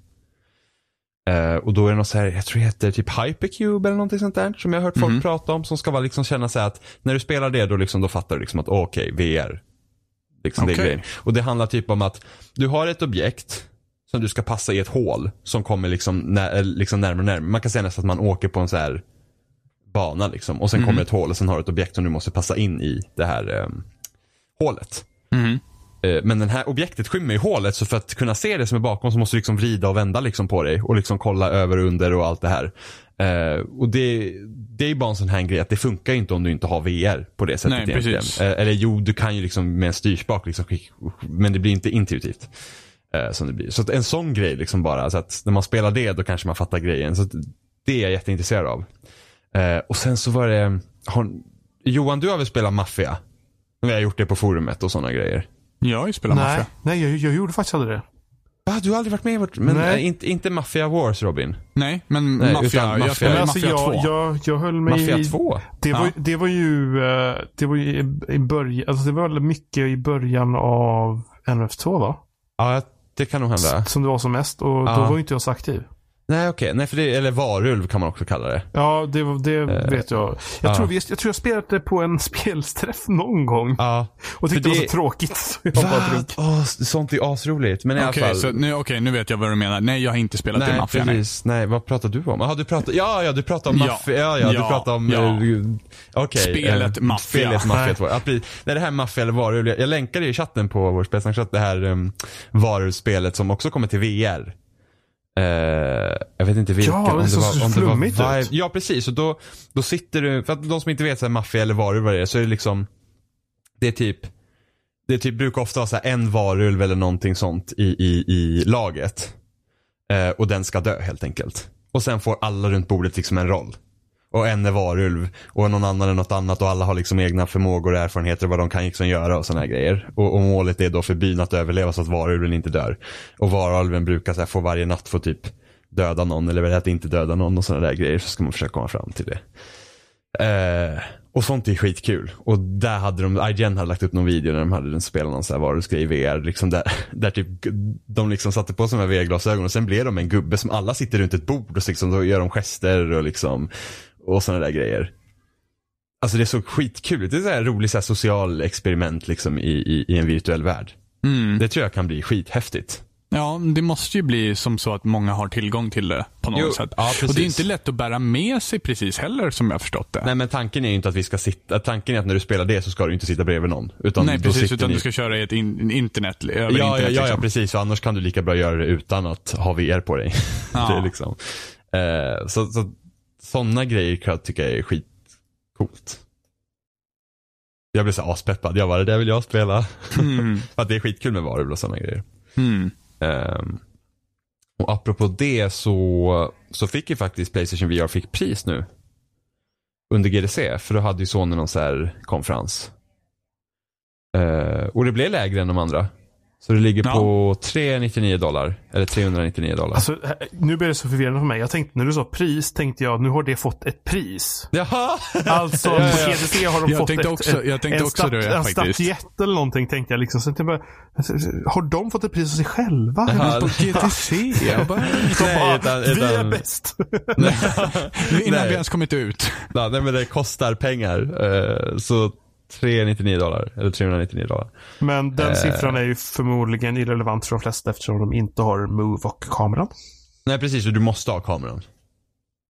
Eh, och då är det något så här, jag tror det heter typ Hypercube eller någonting sånt där som jag har hört folk Mhm. prata om som ska vara liksom känna sig att när du spelar det då liksom då fattar du liksom att okej, VR. Liksom det är grejen. Och det handlar typ om att du har ett objekt som du ska passa i ett hål som kommer liksom, när, liksom närmare och närmare. Man kan säga nästan att man åker på en så här bana liksom och sen Mhm. kommer ett hål och sen har du ett objekt som du måste passa in i det här eh, hålet. Mhm. Eh, Men det här objektet skymmer ju hålet så för att kunna se det som är bakom så måste du liksom vrida och vända liksom på dig och liksom kolla över och under och allt det här. Eh, och det, det är ju bara en sån här grej att det funkar ju inte om du inte har VR på det sättet Nej, egentligen. precis. Eh, eller jo, du kan ju liksom med en styrspak liksom, men det blir inte intuitivt. Eh, som det blir. Så att en sån grej liksom bara, så att när man spelar det då kanske man fattar grejen. Så att det är jag jätteintresserad av. Eh, och sen så var det, har, Johan du har väl spelat Mafia? Vi har gjort det på forumet och sådana grejer. Jag har ju spelat Nej, Mafia. nej jag, jag gjorde faktiskt aldrig det. Va, du har aldrig varit med i vårt, men Nej. äh, inte, inte Mafia Wars Robin? Nej, men Nej, Mafia. utan Mafia. Jag alltså, Mafia 2. jag, jag, jag höll mig Mafia i... 2? Det var, Ja. det var ju, eh, det var ju i, i början, alltså det var mycket i början av NF2 va? Ja, det kan nog hända. Som det var som mest och då Ja. var ju inte jag så aktiv. Nej okej, nej för det, eller varulv kan man också kalla det. Ja, det, det Eh, vet jag. Jag, ja. tror vi, jag tror jag spelat det på en [laughs] spelträff någon gång. Ja. Och tyckte för det var det- så tråkigt. Så jag bara drog. Åh, sånt är asroligt. Men i alla Okej, fall. så nu, okej, nu vet jag vad du menar. Nej, jag har inte spelat i Nej, Mafia. Nej. precis. Nej, vad pratar du om? Aha, du pratar, ja, ja, du pratar om Ja. maffia. Ja, ja, du Ja, pratar om... ja. eh, Okej. Spelet eh, Mafia. Spelet Mafia Nej. 2. Ja, precis. Nej, det här Mafia eller varulv. Jag jag länkade i chatten på vår spelsnackchatt det här um, varulvspelet som också kommer till VR. Eh, jag vet inte vilken. Ja, om det var, så om det var flummigt Vive. ut. Ja, precis. Och då, då sitter du, för att de som inte vet så här, maffia eller varulv vad det är, så är det liksom, det är typ, det typ brukar ofta vara så här en varulv eller någonting sånt i, i, i laget. Eh, och den ska dö helt enkelt. Och sen får alla runt bordet liksom en roll. Och en är varulv och någon annan är något annat och alla har liksom egna förmågor och erfarenheter vad de kan liksom göra och sådana här grejer. Och, och målet är då för byn att överleva så att varulven inte dör. Och varulven brukar så här, få varje natt få typ döda någon eller att inte döda någon och sådana där grejer så ska man försöka komma fram till det. Eh, och sånt är skitkul. Och där hade de, IGN hade lagt upp någon video när de hade den spelat någon sån här varulvsgrej i VR. Liksom där, [laughs] där typ, de liksom satte på sig de här VR-glasögonen och sen blev de en gubbe som alla sitter runt ett bord och liksom, då gör de gester och liksom och sådana där grejer. Alltså det såg skitkul ut. Det är så här roligt så här social experiment liksom i, i, i en virtuell värld. Mm. Det tror jag kan bli skithäftigt. Ja, det måste ju bli som så att många har tillgång till det på något Jo, sätt. ja, precis. och det är inte lätt att bära med sig precis heller som jag har förstått det. Nej men tanken är ju inte att vi ska sitta, tanken är att när du spelar det så ska du inte sitta bredvid någon. Utan Nej, precis. Utan ni... du ska köra i ett in, internet, över Ja, internet. ja, ja, ja, liksom. precis. Och annars kan du lika bra göra det utan att ha VR på dig. Ja. [laughs] det är liksom. eh, så, så, sådana grejer kan jag tycka är skitcoolt. Jag blev så aspeppad. Jag bara, det där vill jag spela. Mm. [laughs] För att det är skitkul med varulv och sådana grejer. Mm. Ehm, och apropå det så, så fick ju faktiskt Playstation VR fick pris nu. Under GDC, för då hade ju Sony någon så här konferens. Eh, och det blev lägre än de andra. Så det ligger Ja. på 399 dollar. Eller 399 dollar. Alltså, nu blir det så förvirrande för mig. Jag tänkte, när du sa pris, tänkte jag, nu har det fått ett pris. Jaha! Alltså, [laughs] Ja, ja, på ja. GDC har de Jag fått tänkte ett, också- jag tänkte en, också det, en statyett eller någonting, tänkte jag. Liksom. Så jag bara, har de fått ett pris av sig själva? Jaha. På GTC. Jag bara, Nej, bara, utan- vi är bäst. [laughs] [laughs] innan Nej. vi ens kommit ut. Ja, nej men det kostar pengar. Eh, så 399 dollar. Eller 399 dollar. Men den Eh. siffran är ju förmodligen irrelevant för de flesta eftersom de inte har Move och kameran. Nej precis, och du måste ha kameran.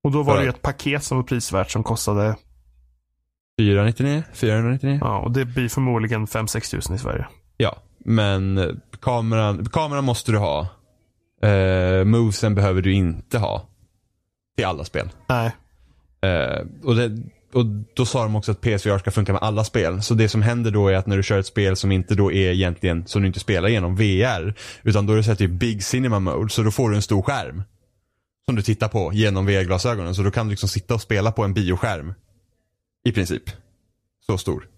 Och då var För det ju ett paket som var prisvärt som kostade, 499? 499? ja, och det blir förmodligen 5-6 tusen i Sverige. Ja, men eh, kameran, kameran måste du ha. Uh, movesen behöver du inte ha. Till alla spel. Nej. Eh, och, det, och då sa de också att PSVR ska funka med alla spel. Så det som händer då är att när du kör ett spel som inte då är egentligen, som du inte spelar genom VR. Utan då är det så här typ Big Cinema Mode. Så då får du en stor skärm. Som du tittar på genom VR-glasögonen. Så då kan du liksom sitta och spela på en bioskärm. I princip. Så stor.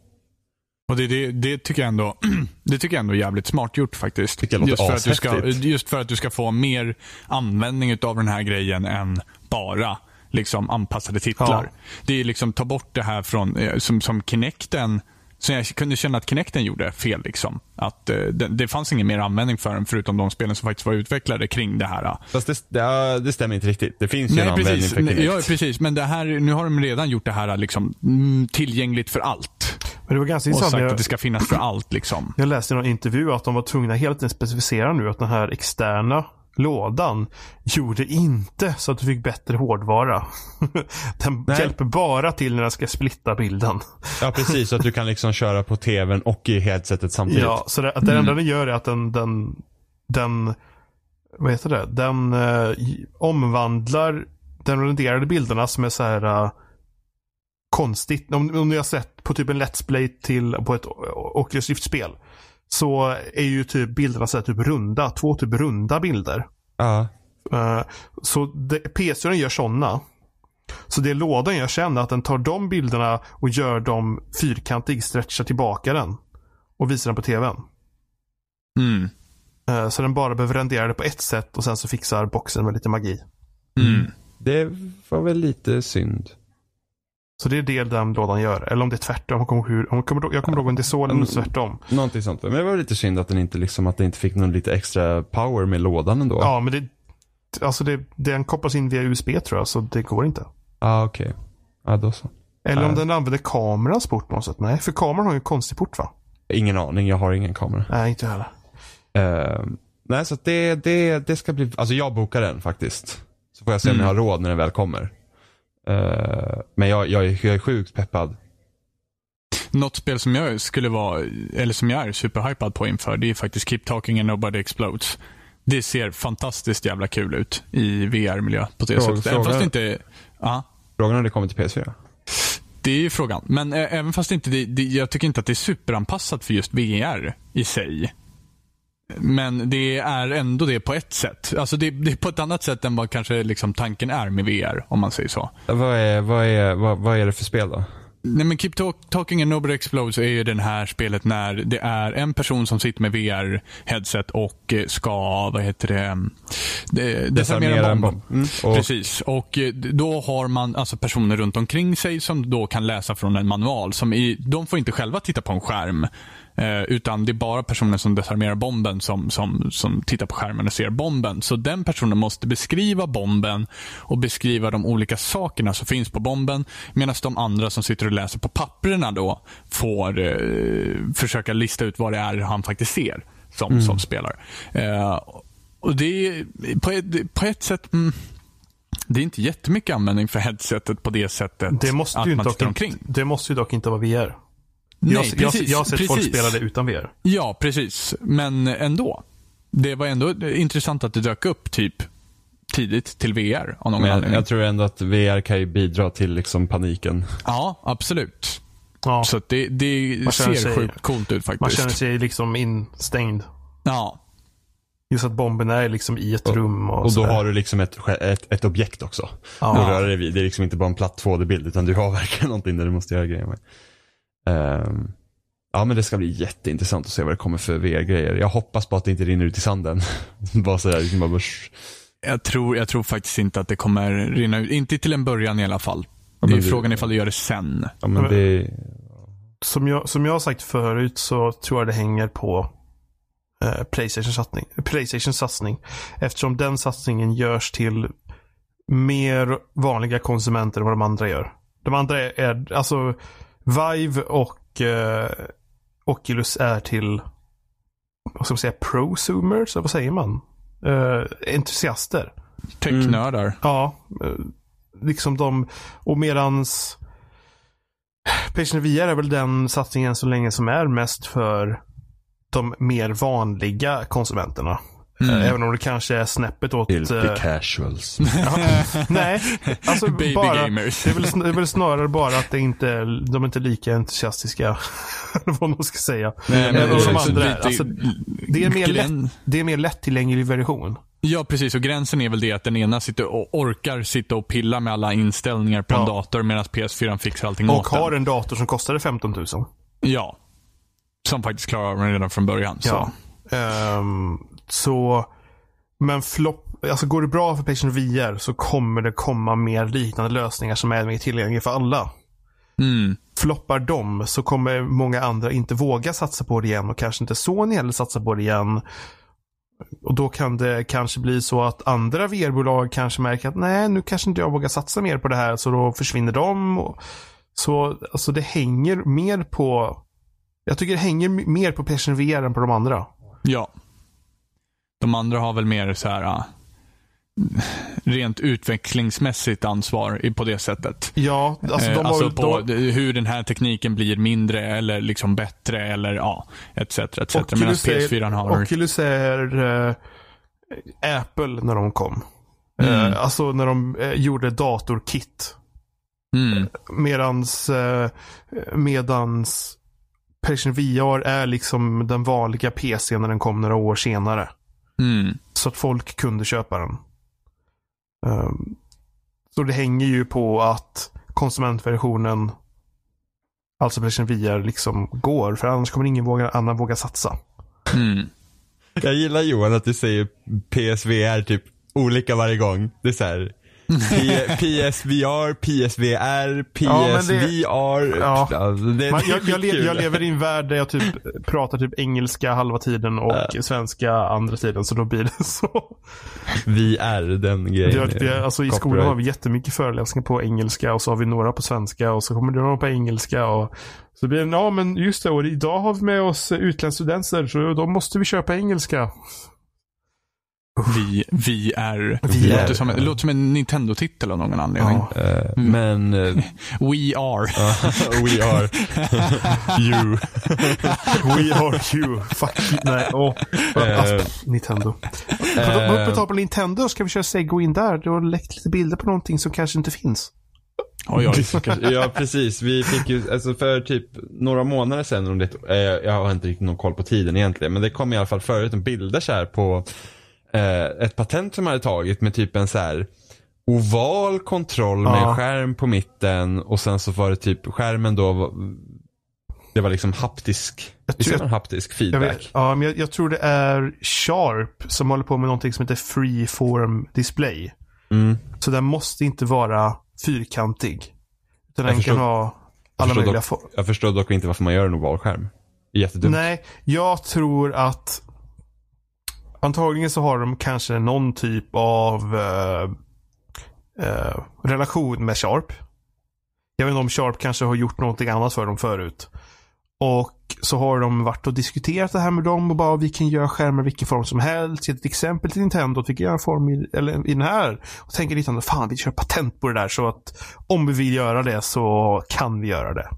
Och det, det, det, tycker jag ändå, [clears throat] det tycker jag ändå är jävligt smart gjort faktiskt. Just, för att du ska, just för att du ska få mer användning av den här grejen än bara liksom anpassade titlar. Ja. Det är liksom ta bort det här från, eh, som, som Kinecten, så jag kunde känna att Kinecten gjorde fel. Liksom. Att eh, det, det fanns ingen mer användning för den förutom de spelen som faktiskt var utvecklade kring det här. Fast det, det, det stämmer inte riktigt. Det finns ju en Nej, användning precis. för Nej, Kinect. Ja, precis. Men det här, nu har de redan gjort det här liksom, mm, tillgängligt för allt. Men det var ganska Och sagt Jag, att det ska finnas för allt. Liksom. jag läste i någon intervju att de var tvungna hela tiden specificera nu att den här externa lådan gjorde inte så att du fick bättre hårdvara. [laughs] Den Nej. hjälper bara till när den ska splitta bilden. Ja precis, så att du kan liksom [laughs] köra på tvn och i headsetet samtidigt. Ja, så det, att det enda den gör är att den, den, den vad heter det? Den eh, omvandlar den renderade bilderna som är så här eh, konstigt. Om, om ni har sett på typ en Let's Play till på ett Oculus Rift-spel. Så är ju typ bilderna så typ runda. Två typ runda bilder. Ja. Eh, så PC gör sådana. Så det lådan gör sen är att den tar de bilderna och gör dem fyrkantig, stretchar tillbaka den. Och visar den på tvn. Mm. Eh, Så den bara behöver rendera det på ett sätt och sen så fixar boxen med lite magi. Mm. Det var väl lite synd. Så det är det den lådan gör. Eller om det är tvärtom. Jag kommer hur, jag kommer, jag kommer ihåg om det är så eller om det är tvärtom. Någonting sånt. Men det var lite synd att den inte liksom, att det inte fick någon lite extra power med lådan ändå. Ja, men det, Alltså det, den kopplas in via USB tror jag, så det går inte. Ah, okej. Okay. Ja, då så. Eller om Nej. den använder kamerans port på något sätt. Nej, för kameran har ju en konstig port va? Ingen aning, jag har ingen kamera. Nej, inte jag heller. Eh, nej, så det, det, det ska bli, alltså jag bokar den faktiskt. Så får jag se om Mm. jag har råd när den väl kommer. Eh, men jag, jag, är- jag är sjukt peppad. Något spel som jag skulle vara, eller som jag är superhypad på inför, det är faktiskt Keep Talking and Nobody Explodes. Det ser fantastiskt jävla kul ut i VR-miljö på det sättet. Även fast det inte... Ja, Frågan är om det kommer till PS4. det är ju frågan. Men ä- även fast inte, det, det, jag tycker inte att det är superanpassat för just VR i sig. Men det är ändå det på ett sätt. Alltså det, det är på ett annat sätt än vad kanske liksom tanken är med VR, om man säger så. Vad är, vad är, vad, vad är det för spel då? Nej men Keep talk, Talking and Nobody Explodes är ju det här spelet när det är en person som sitter med VR-headset och eh, ska, vad heter det, det desarmera en bomb. Mm. Och, Precis. Och eh, då har man alltså personer runt omkring sig som då kan läsa från en manual. Som i, de får inte själva titta på en skärm. Eh, utan det är bara personen som desarmerar bomben som, som, som tittar på skärmen och ser bomben. Så den personen måste beskriva bomben och beskriva de olika sakerna som finns på bomben. Medan de andra som sitter och läser på papperna då får eh, försöka lista ut vad det är han faktiskt ser som, som spelar. Eh, och det är på ett, på ett sätt mm, det är inte jättemycket användning för headsetet på det sättet Det måste, att man inte, omkring. det måste ju dock inte vara VR. Nej, jag, jag, precis, jag har sett folk precis. spela det utan VR. Ja, precis. Men ändå. Det var ändå intressant att det dök upp typ tidigt till VR av någon men jag, anledning. jag tror ändå att VR kan ju bidra till liksom paniken. Ja, absolut. Ja, Så att det, det Man ser sig- sjukt coolt ut man faktiskt. känner sig liksom instängd. Ja, Just att bomben är liksom i ett rum. Och, Och då har du liksom ett, ett, ett objekt också. Ja. att röra dig vid. Det är liksom inte bara en platt 2D-bild utan du har [laughs] verkligen någonting där du måste göra grejer med. Ehm, ja men det ska bli jätteintressant att se vad det kommer för VR-grejer. Jag hoppas på att det inte rinner ut i sanden. [laughs] bara sådär, liksom bara börs. jag tror, jag tror faktiskt inte att det kommer rinna ut. Inte till en början i alla fall. Ja, det är det- frågan ifall det gör det sen. Ja men det, som, jag, som jag har sagt förut så tror jag det hänger på eh, Playstation satsning, Playstation satsning. Eftersom den satsningen görs till mer vanliga konsumenter än vad de andra gör. De andra är, är alltså Vive och eh, Oculus är till vad ska man säga, prosumers, vad säger man? Eh, entusiaster. Technördar. Ja, eh, liksom de, och medans Playstation VR är väl den satsningen så länge som är mest för de mer vanliga konsumenterna. Mm. Eh, Även om det kanske är snäppet åt... filthy eh, casuals. [laughs] nej, alltså [laughs] Baby bara, gamers. det, är väl, det är väl snarare bara att det inte, är- de är inte lika entusiastiska. [laughs] vad man ska säga. Nej, men och som så andra är. lite- Alltså, det, är mer gräns- lätt, det är mer lättillgänglig version. Ja, precis. Och gränsen är väl det att den ena sitter och orkar sitta och pilla med alla inställningar på en Ja. dator medan PS4 fixar allting Och åt har den. en dator som kostade 15 000. Ja. Som faktiskt klarar av den redan från början. Så. Ja. Ehm, så, men flopp, alltså går det bra för Playstation VR så kommer det komma mer liknande lösningar som är mer tillgängliga för alla. Mm. Floppar de så kommer många andra inte våga satsa på det igen och kanske inte Sony heller satsa på det igen. Och då kan det kanske bli så att andra VR-bolag kanske märker att nej, nu kanske inte jag vågar satsa mer på det här så då försvinner de. Så alltså det hänger mer på jag tycker det hänger mer på Playstation VR än på de andra. Ja. De andra har väl mer så här ah, rent utvecklingsmässigt ansvar på det sättet. Ja, alltså de Eh, har alltså på de, hur den här tekniken blir mindre eller liksom bättre eller ja, etc. etc. Medan Oculus PS4 är, har... Oculus är eh, Apple när de kom. Mm. Eh, alltså när de eh, gjorde datorkit. Mm. Medans, eh, medans Playstation VR är liksom den vanliga PC när den kom några år senare. Mm. Så att folk kunde köpa den. Ehm, så det hänger ju på att konsumentversionen, alltså Playstation VR, liksom går. För annars kommer ingen våga, annan våga satsa. Mm. Jag gillar Johan att du säger PSVR typ olika varje gång. Det är så här, P- PSVR, PSVR, Ja, PSVR. Ja. Alltså, Man, är jag, jag, le, skitkul. jag lever i en värld där jag typ pratar typ engelska halva tiden och svenska andra tiden. Så då blir det [laughs] så. VR, den grejen. Det, är- det, är- alltså, I skolan Copyright. har vi jättemycket föreläsningar på engelska och så har vi några på svenska och så kommer det några på engelska. Och så blir det, ja men just det, och idag har vi med oss utlandsstudenter så då måste vi köpa engelska. Vi, vi är. Vi det, är. låter som, det låter som en Nintendo-titel av någon anledning. Ja. Eh, Men, eh, [laughs] We are. [laughs] we are [laughs] you. We are you. Fuck you. Nej, åh. Alltså, Nintendo. På, på tal på Nintendo, ska vi köra Segway in där? Du har läckt lite bilder på någonting som kanske inte finns. Oj, oj. Ja, precis. Vi fick ju, alltså för typ några månader sedan, om det, eh, jag har inte riktigt någon koll på tiden egentligen, men det kom i alla fall förut en bilder så här på ett patent som hade tagit med typ en så här oval kontroll med Ja. skärm på mitten och sen så var det typ skärmen då, det var liksom haptisk, Jag tror- haptisk Jag, feedback? vet, ja, men jag, jag tror det är Sharp som håller på med någonting som heter Freeform Display. Mm. Så den måste inte vara fyrkantig. Utan den förstår- kan ha alla möjliga former. Jag förstår dock inte varför man gör en oval skärm. Jättedumt. Nej, jag tror att antagligen så har de kanske någon typ av eh, eh, relation med Sharp. Jag vet inte om Sharp kanske har gjort någonting annat för dem förut. Och så har de varit och diskuterat det här med dem och bara vi kan göra skärmar i vilken form som helst. Ge ett exempel till Nintendo. Vi kan göra en form i, eller i den här. Och tänker Nintendo, fan vi kör patent på det där så att om vi vill göra det så kan vi göra det.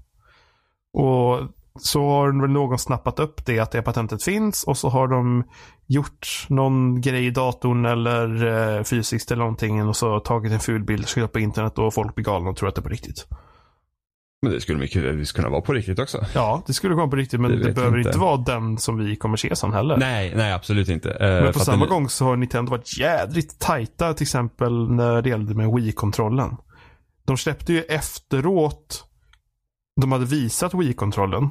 Och så har väl någon snappat upp det att det patentet finns och så har de gjort någon grej i datorn eller eh, fysiskt eller någonting och så tagit en ful bild, skickat upp på internet och folk blir galna och tror att det är på riktigt. Men det skulle mycket väl kunna vara på riktigt också. Ja, det skulle komma på riktigt men Det det, behöver inte. inte. vara den som vi kommer se sen heller. Nej, nej absolut inte. Eh, men på samma den- gång så har Nintendo varit jädrigt tajta till exempel när det gällde med Wii-kontrollen. De släppte ju efteråt de hade visat Wii-kontrollen.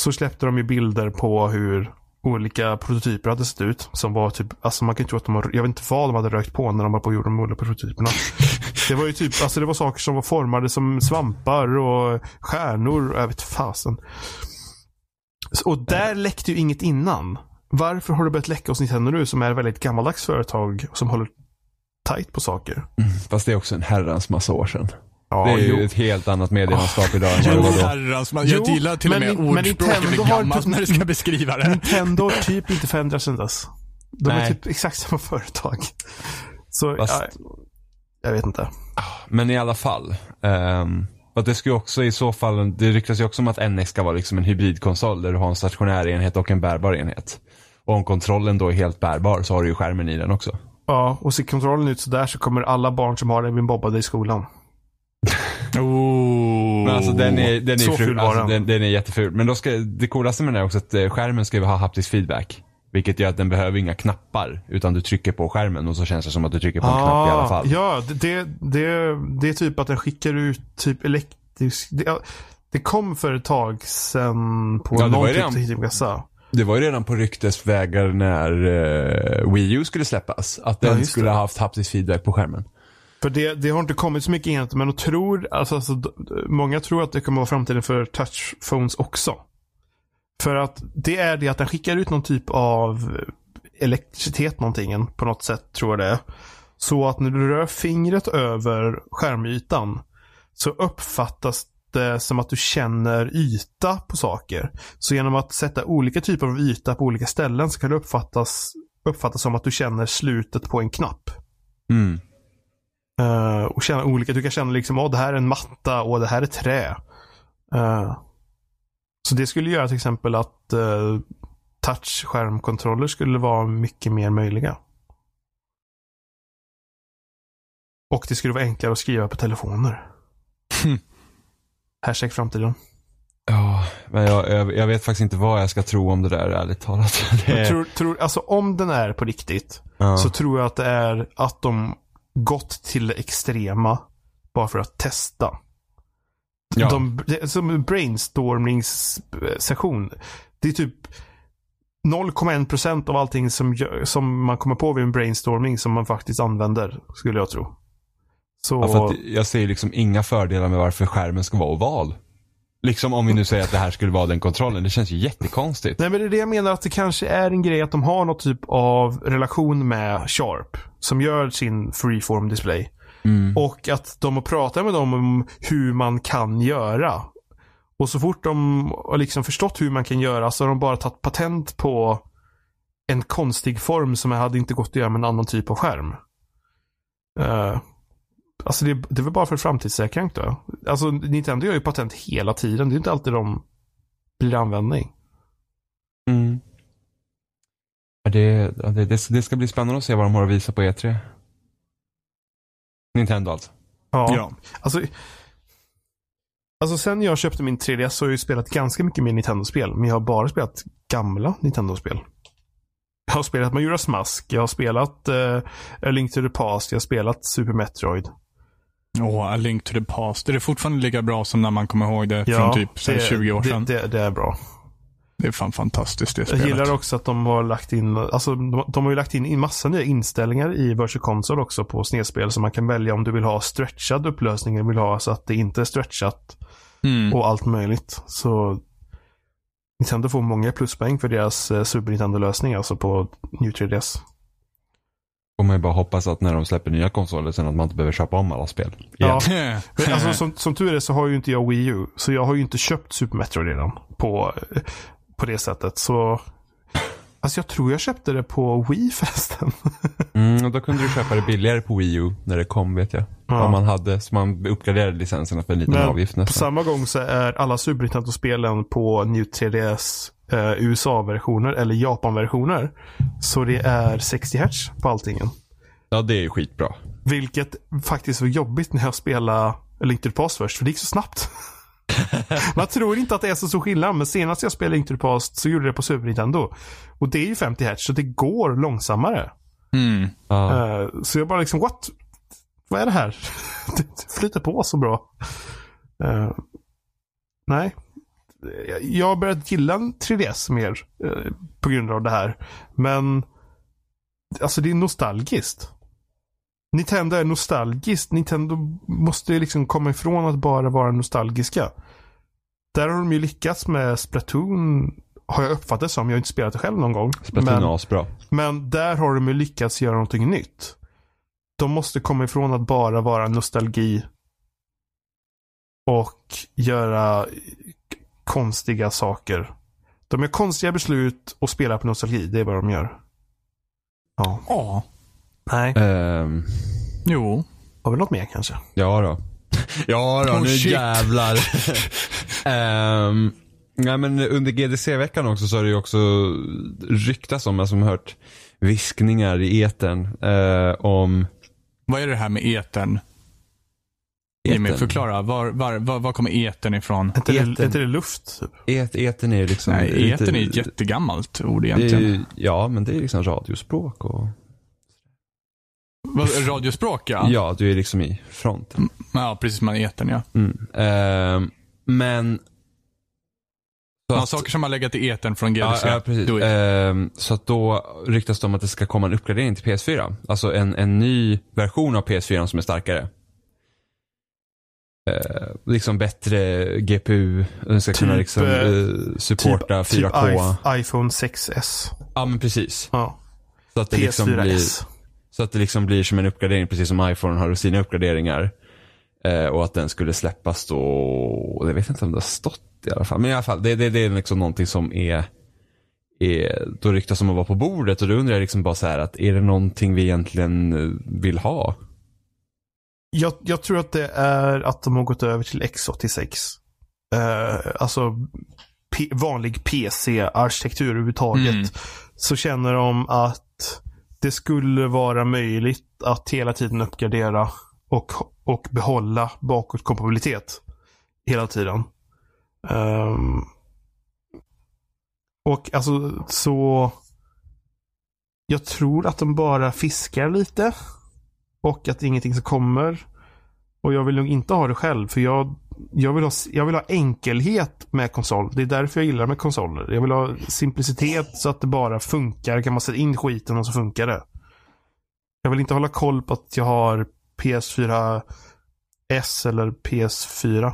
Så släppte de ju bilder på hur olika prototyper hade sett ut. Som var typ, alltså man kan ju tro att de har, jag vet inte vad de hade rökt på när de var på och gjorde de olika prototyperna. [laughs] Det var ju typ, alltså det var saker som var formade som svampar och stjärnor jag vet fasen. Och där läckte ju inget innan. Varför har det börjat läcka hos Nintendo nu som är ett väldigt gammaldags företag som håller tight på saker? Fast det är också en herrans massa år sedan. Ja, det är jo. ju ett helt annat medielandskap idag än vad det Jo, var då. herrans, man, Jo, jag gillar till och med men ordspråket är har gammalt typ- när det ska beskriva det. Nintendo har typ inte förändrats sedan dess. De är Nej. typ exakt samma företag. Så, Fast- ja, jag vet inte. Men i alla fall. Um, och det ska ju också i så fall, det ryktas ju också om att NX ska vara liksom en hybridkonsol där du har en stationär enhet och en bärbar enhet. Och om kontrollen då är helt bärbar så har du ju skärmen i den också. Ja, och ser kontrollen ut sådär så kommer alla barn som har den bli mobbade i skolan. Oh. Men alltså den är, den är, Så ful, ful alltså, den. den, är jätteful. Men då ska, det coolaste med den är också att eh, skärmen ska ha haptisk feedback. Vilket gör att den behöver inga knappar. Utan du trycker på skärmen och så känns det som att du trycker på en knapp i alla fall. Ah, Ja, det, det, det, är typ att den skickar ut typ elektrisk... Det, ja, det kom för ett tag sedan på Ja, någon typ redan- av. Det var ju redan på ryktesvägar när eh, Wii U skulle släppas. Att den just skulle ha haft haptisk feedback på skärmen. För det, det har inte kommit så mycket enheter, men de tror, alltså, alltså, många tror att det kommer vara framtiden för touchphones också. För att det är det att den skickar ut någon typ av elektricitet någonting på något sätt, tror jag det är. Så att när du rör fingret över skärmytan så uppfattas det som att du känner yta på saker. Så genom att sätta olika typer av yta på olika ställen så kan det uppfattas, uppfattas som att du känner slutet på en knapp. Mm. Eh, och känna olika. Du kan känna liksom, åh det här är en matta och det här är trä. Eh, så det skulle göra till exempel att uh, touchskärmkontroller skulle vara mycket mer möjliga. Och det skulle vara enklare att skriva på telefoner. Hmm. [laughs] Hashtag framtiden. Ja, men jag, jag, vet faktiskt inte vad jag ska tro om det där ärligt talat. [laughs] Är, tror, tror, alltså om den är på riktigt ja. så tror jag att det är att de gått till det extrema bara för att testa. Ja. De, som en brainstormingssession. Det är typ 0,1% av allting som, som man kommer på vid en brainstorming som man faktiskt använder, skulle jag tro. Så, Ja, jag ser liksom inga fördelar med varför skärmen ska vara oval. Liksom om vi nu säger att det här skulle vara den kontrollen. Det känns ju jättekonstigt. Nej men det är det jag menar att det kanske är en grej att de har någon typ av relation med Sharp. Som gör sin freeform display. Mm. Och att de har pratat med dem om hur man kan göra. Och så fort de har liksom förstått hur man kan göra så har de bara tagit patent på en konstig form som hade inte gått att göra med en annan typ av skärm. Uh, alltså det, det är väl bara för framtidssäkring då. Alltså Nintendo gör ju patent hela tiden. Det är inte alltid de blir användning. Mm. Ja, Det, det, det, det ska bli spännande att se vad de har att visa på E3. Nintendo alltså. Ja. Ja. Alltså, alltså sen jag köpte min 3DS så har jag ju spelat ganska mycket mer Nintendo-spel. Men jag har bara spelat gamla Nintendo-spel. Jag har spelat Majora's Mask, jag har spelat uh, A Link to the Past, jag har spelat Super Metroid. Åh, A Link to the Past. Är det fortfarande lika bra som när man kommer ihåg det från typ det, 20 år sedan? Det, det, det är bra. Det är fan fantastiskt det Jag spelet. gillar också att de har lagt in, alltså de, de har ju lagt in en massa nya inställningar i Virtual Console också på snedspel. Så man kan välja om du vill ha stretchad upplösning eller vill ha så att det inte är stretchat. Mm. och allt möjligt. Så Nintendo får många pluspoäng för deras eh, Super Nintendo-lösning alltså på New 3DS. Får man ju bara hoppas att när de släpper nya konsoler sen att man inte behöver köpa om alla spel. Ja. [laughs] Men alltså, som, som tur är så har ju inte jag Wii U. Så jag har ju inte köpt Super Metroid redan på, eh, på det sättet. Så Alltså jag tror jag köpte det på Wii förresten. [laughs] Mm, och då kunde du köpa det billigare på Wii U när det kom vet jag. Ja. Om man hade, så man uppgraderade licenserna för en liten Men avgift på nästan. samma gång så är alla Super Nintendo-spelen på New 3DS eh, USA-versioner eller Japan-versioner. Så det är 60 Hz på alltingen. Ja, det är ju skitbra. Vilket faktiskt var jobbigt när jag spelade Link to the Past först, för det gick så snabbt. [laughs] Man tror inte att det är så stor skillnad, men senast jag spelade Link to the Past så gjorde jag det på Super Nintendo. Och det är ju 50 Hz, så det går långsammare. Mm. Eh, så jag bara liksom, what? Vad är det här? [laughs] det flyter på så bra. Eh, nej. Jag har börjat gilla en 3DS mer eh, på grund av det här. Men alltså det är nostalgiskt. Nintendo är nostalgiskt. Nintendo måste ju liksom komma ifrån att bara vara nostalgiska. Där har de ju lyckats med Splatoon. Har jag uppfattat det som. Jag har inte spelat det själv någon gång. Splatoon Men- är asbra. men där har de ju lyckats göra någonting nytt. De måste komma ifrån att bara vara nostalgi. Och göra konstiga saker. De gör konstiga beslut och spelar på nostalgi. Det är vad de gör. Ja. Ja. Nej. Ehm, Jo. Har vi något mer kanske? ja då. Ja då, Oh, nu shit. jävlar. [laughs] Ehm, nej men under GDC-veckan också så har det ju också ryktats om, alltså hört viskningar i etern eh, om Vad är det här med etern? Jimmy, förklara. Var, var, var, var kommer etern ifrån? Är inte, det, det luft? Typ? Et, etern är liksom Nej, lite- etern är ett jättegammalt ord det är, egentligen. ju- Ja, men det är liksom radiospråk och Vad- Radiospråk ja. ja, du är liksom i fronten. Ja, precis. Man etern ja. Mm. Ehm, men så Ja, att- saker som har legat i etern från Ja, GDC. ja, precis. Do it. Ehm, så att då ryktas det om att det ska komma en uppgradering till PS4. Alltså en, en ny version av PS4 som är starkare. Ehm, liksom bättre GPU. Den ska kunna Typ, liksom eh, eh, supporta 4K. Typ iPhone 6S. ja men precis. Ja. Så att det liksom blir, PS4S. så att det liksom blir som en uppgradering precis som iPhone har sina uppgraderingar. Eh, och att den skulle släppas då, jag vet inte om det har stått i alla fall. Men i alla fall, det, det, det är liksom någonting som är, är då ryktas om att vara på bordet och då undrar jag liksom bara så här att är det någonting vi egentligen eh, vill ha? Jag, jag tror att det är att de har gått över till X86. Eh, alltså P- vanlig PC-arkitektur överhuvudtaget. Mm. Så känner de att det skulle vara möjligt att hela tiden uppgradera och, och behålla bakåtkompatibilitet hela tiden. Ehm, och alltså så jag tror att de bara fiskar lite. Och att det är ingenting som kommer. Och jag vill nog inte ha det själv för jag, jag, vill, ha, jag vill ha enkelhet med konsol. Det är därför jag gillar med konsoler. Jag vill ha simplicitet så att det bara funkar. Kan man sätta in skiten och så funkar det. Jag vill inte hålla koll på att jag har PS4 S eller PS4.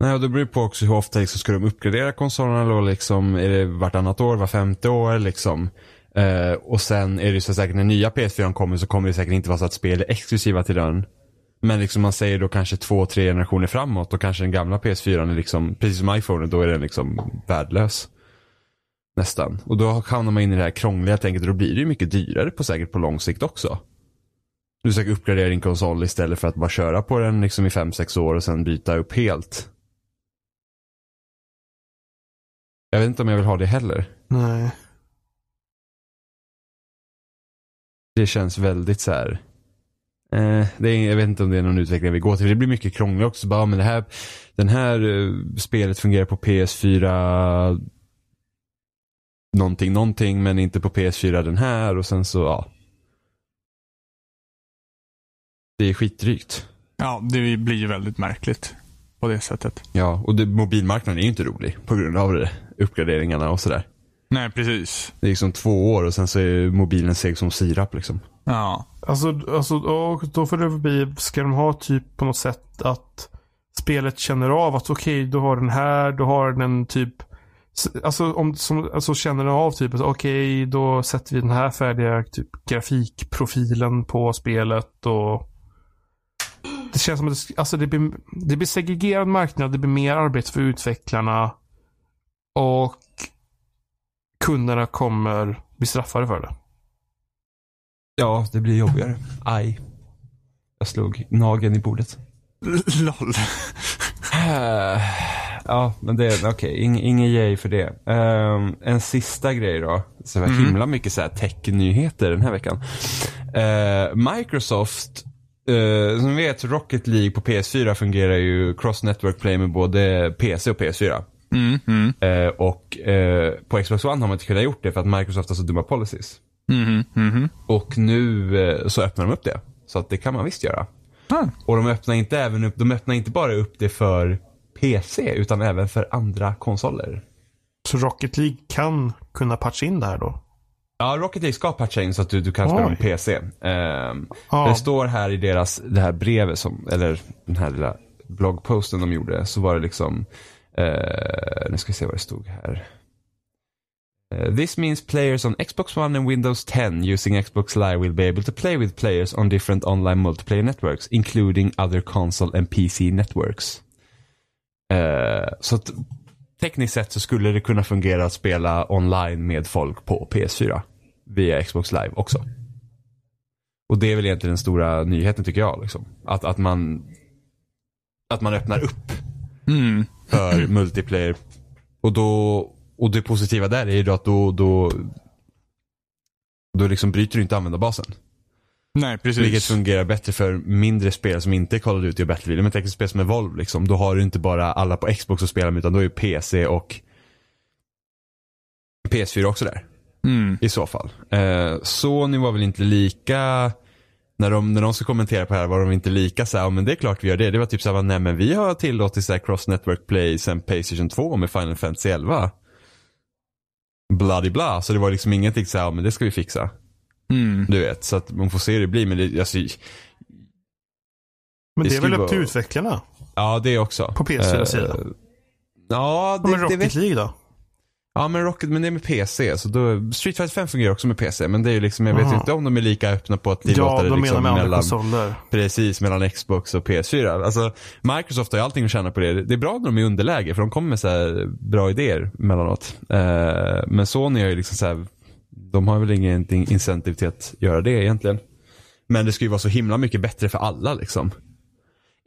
Nej, och det beror på också hur ofta liksom, ska de uppgradera konsolerna då liksom. Är det vartannat år, var femte år liksom? Eh, och sen är det så säkert när nya PS4 kommer så kommer det säkert inte vara så att spel är exklusiva till den. Men liksom man säger då kanske två, tre generationer framåt och kanske den gamla PS4 är liksom, precis som iPhone, då är den liksom värdelös. Nästan. Och då hamnar man in i det här krångliga tänket och då blir det ju mycket dyrare på säkert på lång sikt också. Du ska uppgradera din konsol istället för att bara köra på den liksom i 5-6 år och sen byta upp helt. Jag vet inte om jag vill ha det heller. Nej. Det känns väldigt så här. Eh, det är, jag vet inte om det är någon utveckling vi går till. Det blir mycket krångligt också. Bara, men det här, den här eh, spelet fungerar på PS4 någonting, någonting men inte på PS4 den här och sen så ja. Det är skitdrygt. Ja, det blir ju väldigt märkligt på det sättet. Ja, och det, mobilmarknaden är ju inte rolig på grund av det, uppgraderingarna och sådär. Nej, precis. Det är liksom två år och sen så är mobilen seg som sirap liksom. Ja. Alltså, alltså och då får det bli, ska de ha typ på något sätt att spelet känner av att okej, okay, du har den här, du har den typ Alltså, om, som, alltså känner den av typ, okej, okay, då sätter vi den här färdiga typ, grafikprofilen på spelet och det känns som att det, alltså det, blir, det blir segregerad marknad, det blir mer arbete för utvecklarna och kunderna kommer bli straffade för det. Ja, det blir jobbigare. Aj. Jag slog nageln i bordet. LOL. ja, men det är okej. Okay. Ing, ingen yay för det. Um, en sista grej då. Så var mm. himla mycket så här tech-nyheter den här veckan. Uh, Microsoft Uh, som vi vet, Rocket League på PS4 fungerar ju cross network play med både PC och PS4. Mm, mm. Uh, och uh, på Xbox One har man inte kunnat gjort det för att Microsoft har så dumma policies. Mm, mm, och nu så öppnar de upp det. Så att det kan man visst göra. Ah. Och de öppnar inte även upp, de öppnar inte bara upp det för PC utan även för andra konsoler. Så Rocket League kan kunna patcha in det här då? Ja, Rocket League ska patcha in så att du, du kan spela med PC. Um, ah. Det står här i deras, det här brevet som, eller den här lilla bloggposten de gjorde, så var det liksom, uh, nu ska vi se vad det stod här. Uh, this means players on Xbox One and Windows 10 using Xbox Live will be able to play with players on different online multiplayer networks, including other console and PC networks. Uh, så att tekniskt sett så skulle det kunna fungera att spela online med folk på PS4 via Xbox Live också. Och det är väl egentligen den stora nyheten tycker jag. Liksom. Att, att, man, att man öppnar upp mm för [clears throat] multiplayer. Och, då, och det positiva där är ju att då, då, då liksom bryter du inte användarbasen. Nej, precis. Vilket fungerar bättre för mindre spel som inte är Call of Duty och Battlefield. Men tekniskt spel som är Volvo liksom. Då har du inte bara alla på Xbox att spela med utan då är PC och PS4 också där. Mm. I så fall. Eh, Sony var väl inte lika när de, när de ska kommentera på det här var de inte lika så här, men det är klart vi gör det. Det var typ så här, nej men vi har tillåtit så här cross network play sen Playstation 2 med Final Fantasy 11. Bloody bla, så det var liksom ingenting så här, men det ska vi fixa. Mm. Du vet, så att man får se hur det blir. Men det, alltså, men det, det är väl upp till utvecklarna? Ja, det också. På PS4-sidan? Uh, eh, ja, det, men Rocket det vet... League då? Ja, men Rocket, men det är med PC. Så då, Street Fighter 5 fungerar också med PC. Men det är ju liksom, jag vet Aha. inte om de är lika öppna på att tillåta ja, det de liksom menar med mellan, konsoler. Precis, mellan Xbox och PS4. Alltså, Microsoft har ju allting att tjäna på det. Det är bra när de är i underläge, för de kommer med så bra idéer mellanåt. Uh, men Sony har ju liksom så här, de har väl ingenting incentive till att göra det egentligen. Men det ska ju vara så himla mycket bättre för alla liksom.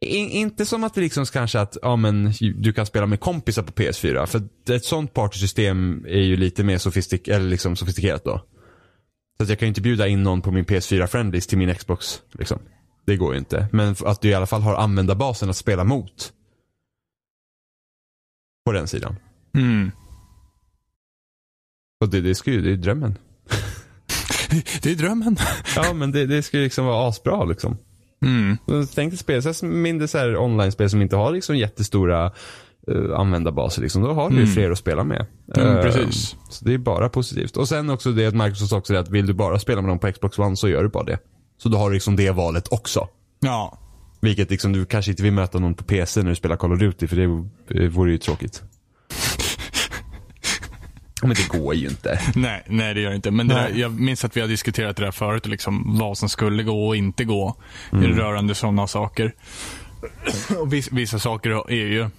In, inte som att det liksom kanske att, ja men du kan spela med kompisar på PS4. För ett sånt partysystem är ju lite mer sofistik eller liksom sofistikerat då. Så att jag kan ju inte bjuda in någon på min PS4 friendlist till min Xbox. Liksom. Det går ju inte. Men att du i alla fall har användarbasen att spela mot. På den sidan. Mm. Och det, det, ska ju, det är drömmen. [laughs] det är drömmen. ja, men det, det ska ju liksom vara asbra liksom. Mm. Tänk dig spel, så mindre så här online-spel som inte har liksom jättestora uh, användarbaser. Liksom. Då har du mm. fler att spela med. Mm, uh, precis. Så det är bara positivt. Och sen också det att Microsoft också säger att vill du bara spela med dem på Xbox One så gör du bara det. Så då har du liksom det valet också. Ja. Vilket liksom, du kanske inte vill möta någon på PC när du spelar Call of Duty för det eh, vore ju tråkigt. Men det går ju inte. [laughs] Nej, nej det gör det inte. Men det där, jag minns att vi har diskuterat det där förut, liksom, vad som skulle gå och inte gå Mm. rörande sådana saker. Och vissa, vissa saker är ju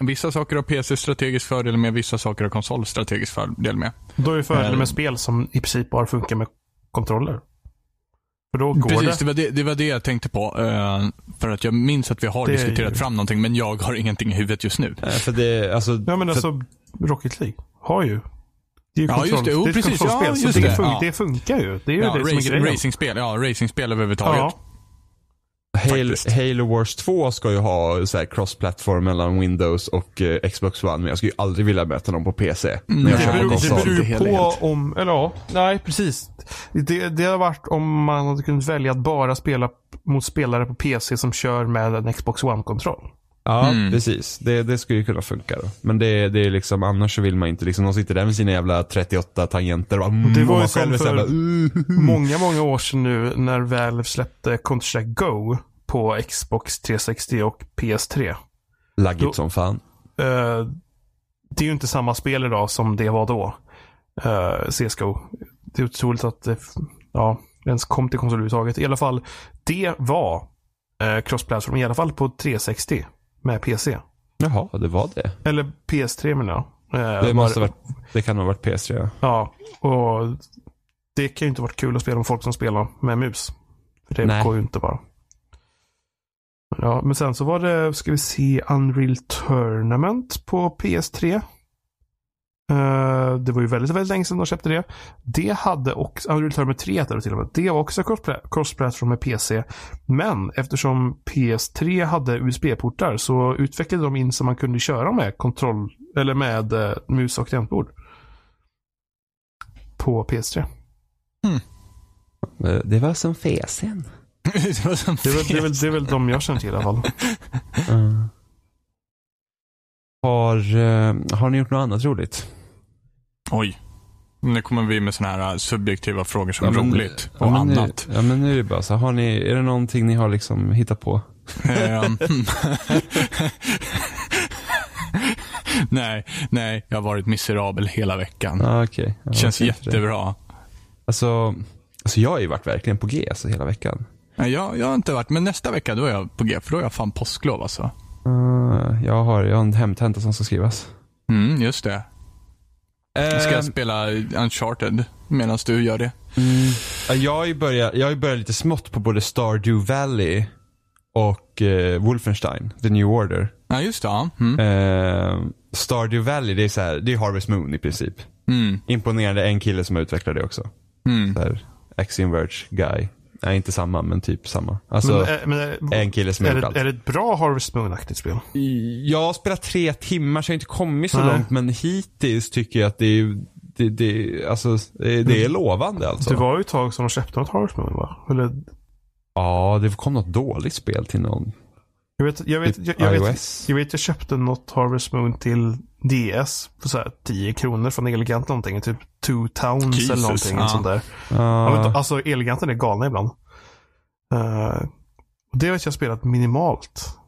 Vissa saker har PC strategisk fördel med, vissa saker har konsol strategisk fördel med. Då är ju fördelen Eh. med spel som i princip bara funkar med kontroller. För då går Precis, det. det var det, det var det jag tänkte på. eh, för att jag minns att vi har Det diskuterat ju- fram någonting, men jag har ingenting i huvudet just nu. Nej, för det, alltså, Ja men för, alltså, Rocket League har ju. Det är ju Ja, just det. Jo, det är precis. Ja, så just det, det. fun- Ja. det funkar ju. Det är ju Ja, det som är racing, grejen. racingspel, ja, racingspel överhuvudtaget. Ja. Halo. Halo Wars 2 ska ju ha så här cross-platform mellan Windows och eh, Xbox One, men jag skulle ju aldrig vilja möta dem på PC. Mm, när jag det beror, det beror ju på om, eller ja, nej precis. Det, det har varit om man hade kunnat välja att bara spela mot spelare på PC som kör med en Xbox One-kontroll. Ja, Mm. precis. Det, det skulle ju kunna funka då. Men det, det är liksom, annars så vill man inte liksom, de sitter där med sina jävla 38 tangenter och bara, mm, det var ju som för- bara, uh, Många, många år sedan nu när Valve släppte Counter-Strike Go på Xbox 360 och PS3. laggigt Då- som fan. Eh, det är ju inte samma spel idag som det var då. Uh, CSGO. Det är otroligt att det ja, ens kom till konsol överhuvudtaget. I alla fall, det var uh, cross-platform, i alla fall på 360 med PC. Jaha, det var det. Eller PS3 menar jag. Eh, Det, måste var- varit, det kan ha varit PS3 ja. Och det kan ju inte varit kul att spela med folk som spelar med mus. Det Nej. går ju inte bara. Ja, men sen så var det, ska vi se, Unreal Tournament på PS3. Eh, det var ju väldigt, väldigt länge sedan de släppte det. Det hade också, Unreal Tournament 3 hette det till och med. Det var också crosspla- cross-platform med PC. Men eftersom PS3 hade USB-portar så utvecklade de in så man kunde köra med kontroll, eller med eh, mus och tangentbord. På PS3. Eh, Det var som fesen. [laughs] det var Det är, väl, det, är väl, de jag känner till i alla fall. [laughs] Uh. Har, eh, har ni gjort något annat roligt? Oj. Nu kommer vi med såna här äh, subjektiva frågor som Ja, men- roligt ja, och men nu- annat. Ja men nu är det bara så, har ni, är det någonting ni har liksom hittat på? Ehm, [laughs] nej, nej, jag har varit miserabel hela veckan. Ja okej. Ja, Känns jättebra. Alltså, alltså jag har ju varit verkligen på G alltså, hela veckan. Nej, Jag, jag har inte varit, men nästa vecka då är jag på G, för då är jag fan påsklov alltså. Uh, jag, har, jag har en hämthämta som ska skrivas. Mm, just det. Ska jag Ehm, spela Uncharted medan du gör det? Mm. Ja, Jag har ju börjat, jag har ju börjat lite smått på både Stardew Valley och eh, Wolfenstein, The New Order. Ja, just det. Ja. Mm. Eh, Stardew Valley, det är så här, det är Harvest Moon i princip. Mm. Imponerande, en kille som har utvecklat det också. Mm. Så här, Axiom Verge guy. Nej, inte samma, men typ samma. Alltså, men, eh, men, eh, en kille som är, det, allt. är det ett bra Harvest Moon-aktigt spel? Jag har spelat tre timmar så jag har inte kommit så Nej. långt, men hittills tycker jag att det är, det, det, alltså, det, det är lovande alltså. Det var ju ett tag som de släppte något Harvest Moon va? Eller, Ja, det kom något dåligt spel till någon. jag vet, jag vet, jag, jag vet, jag vet jag köpte något Harvest Moon till DS för så här 10 kronor från Elegant någonting. Typ Two Towns Jesus, eller någonting. ja. Sånt där. Ja, men, alltså Eleganten är galna ibland. Och det vet jag spelat minimalt.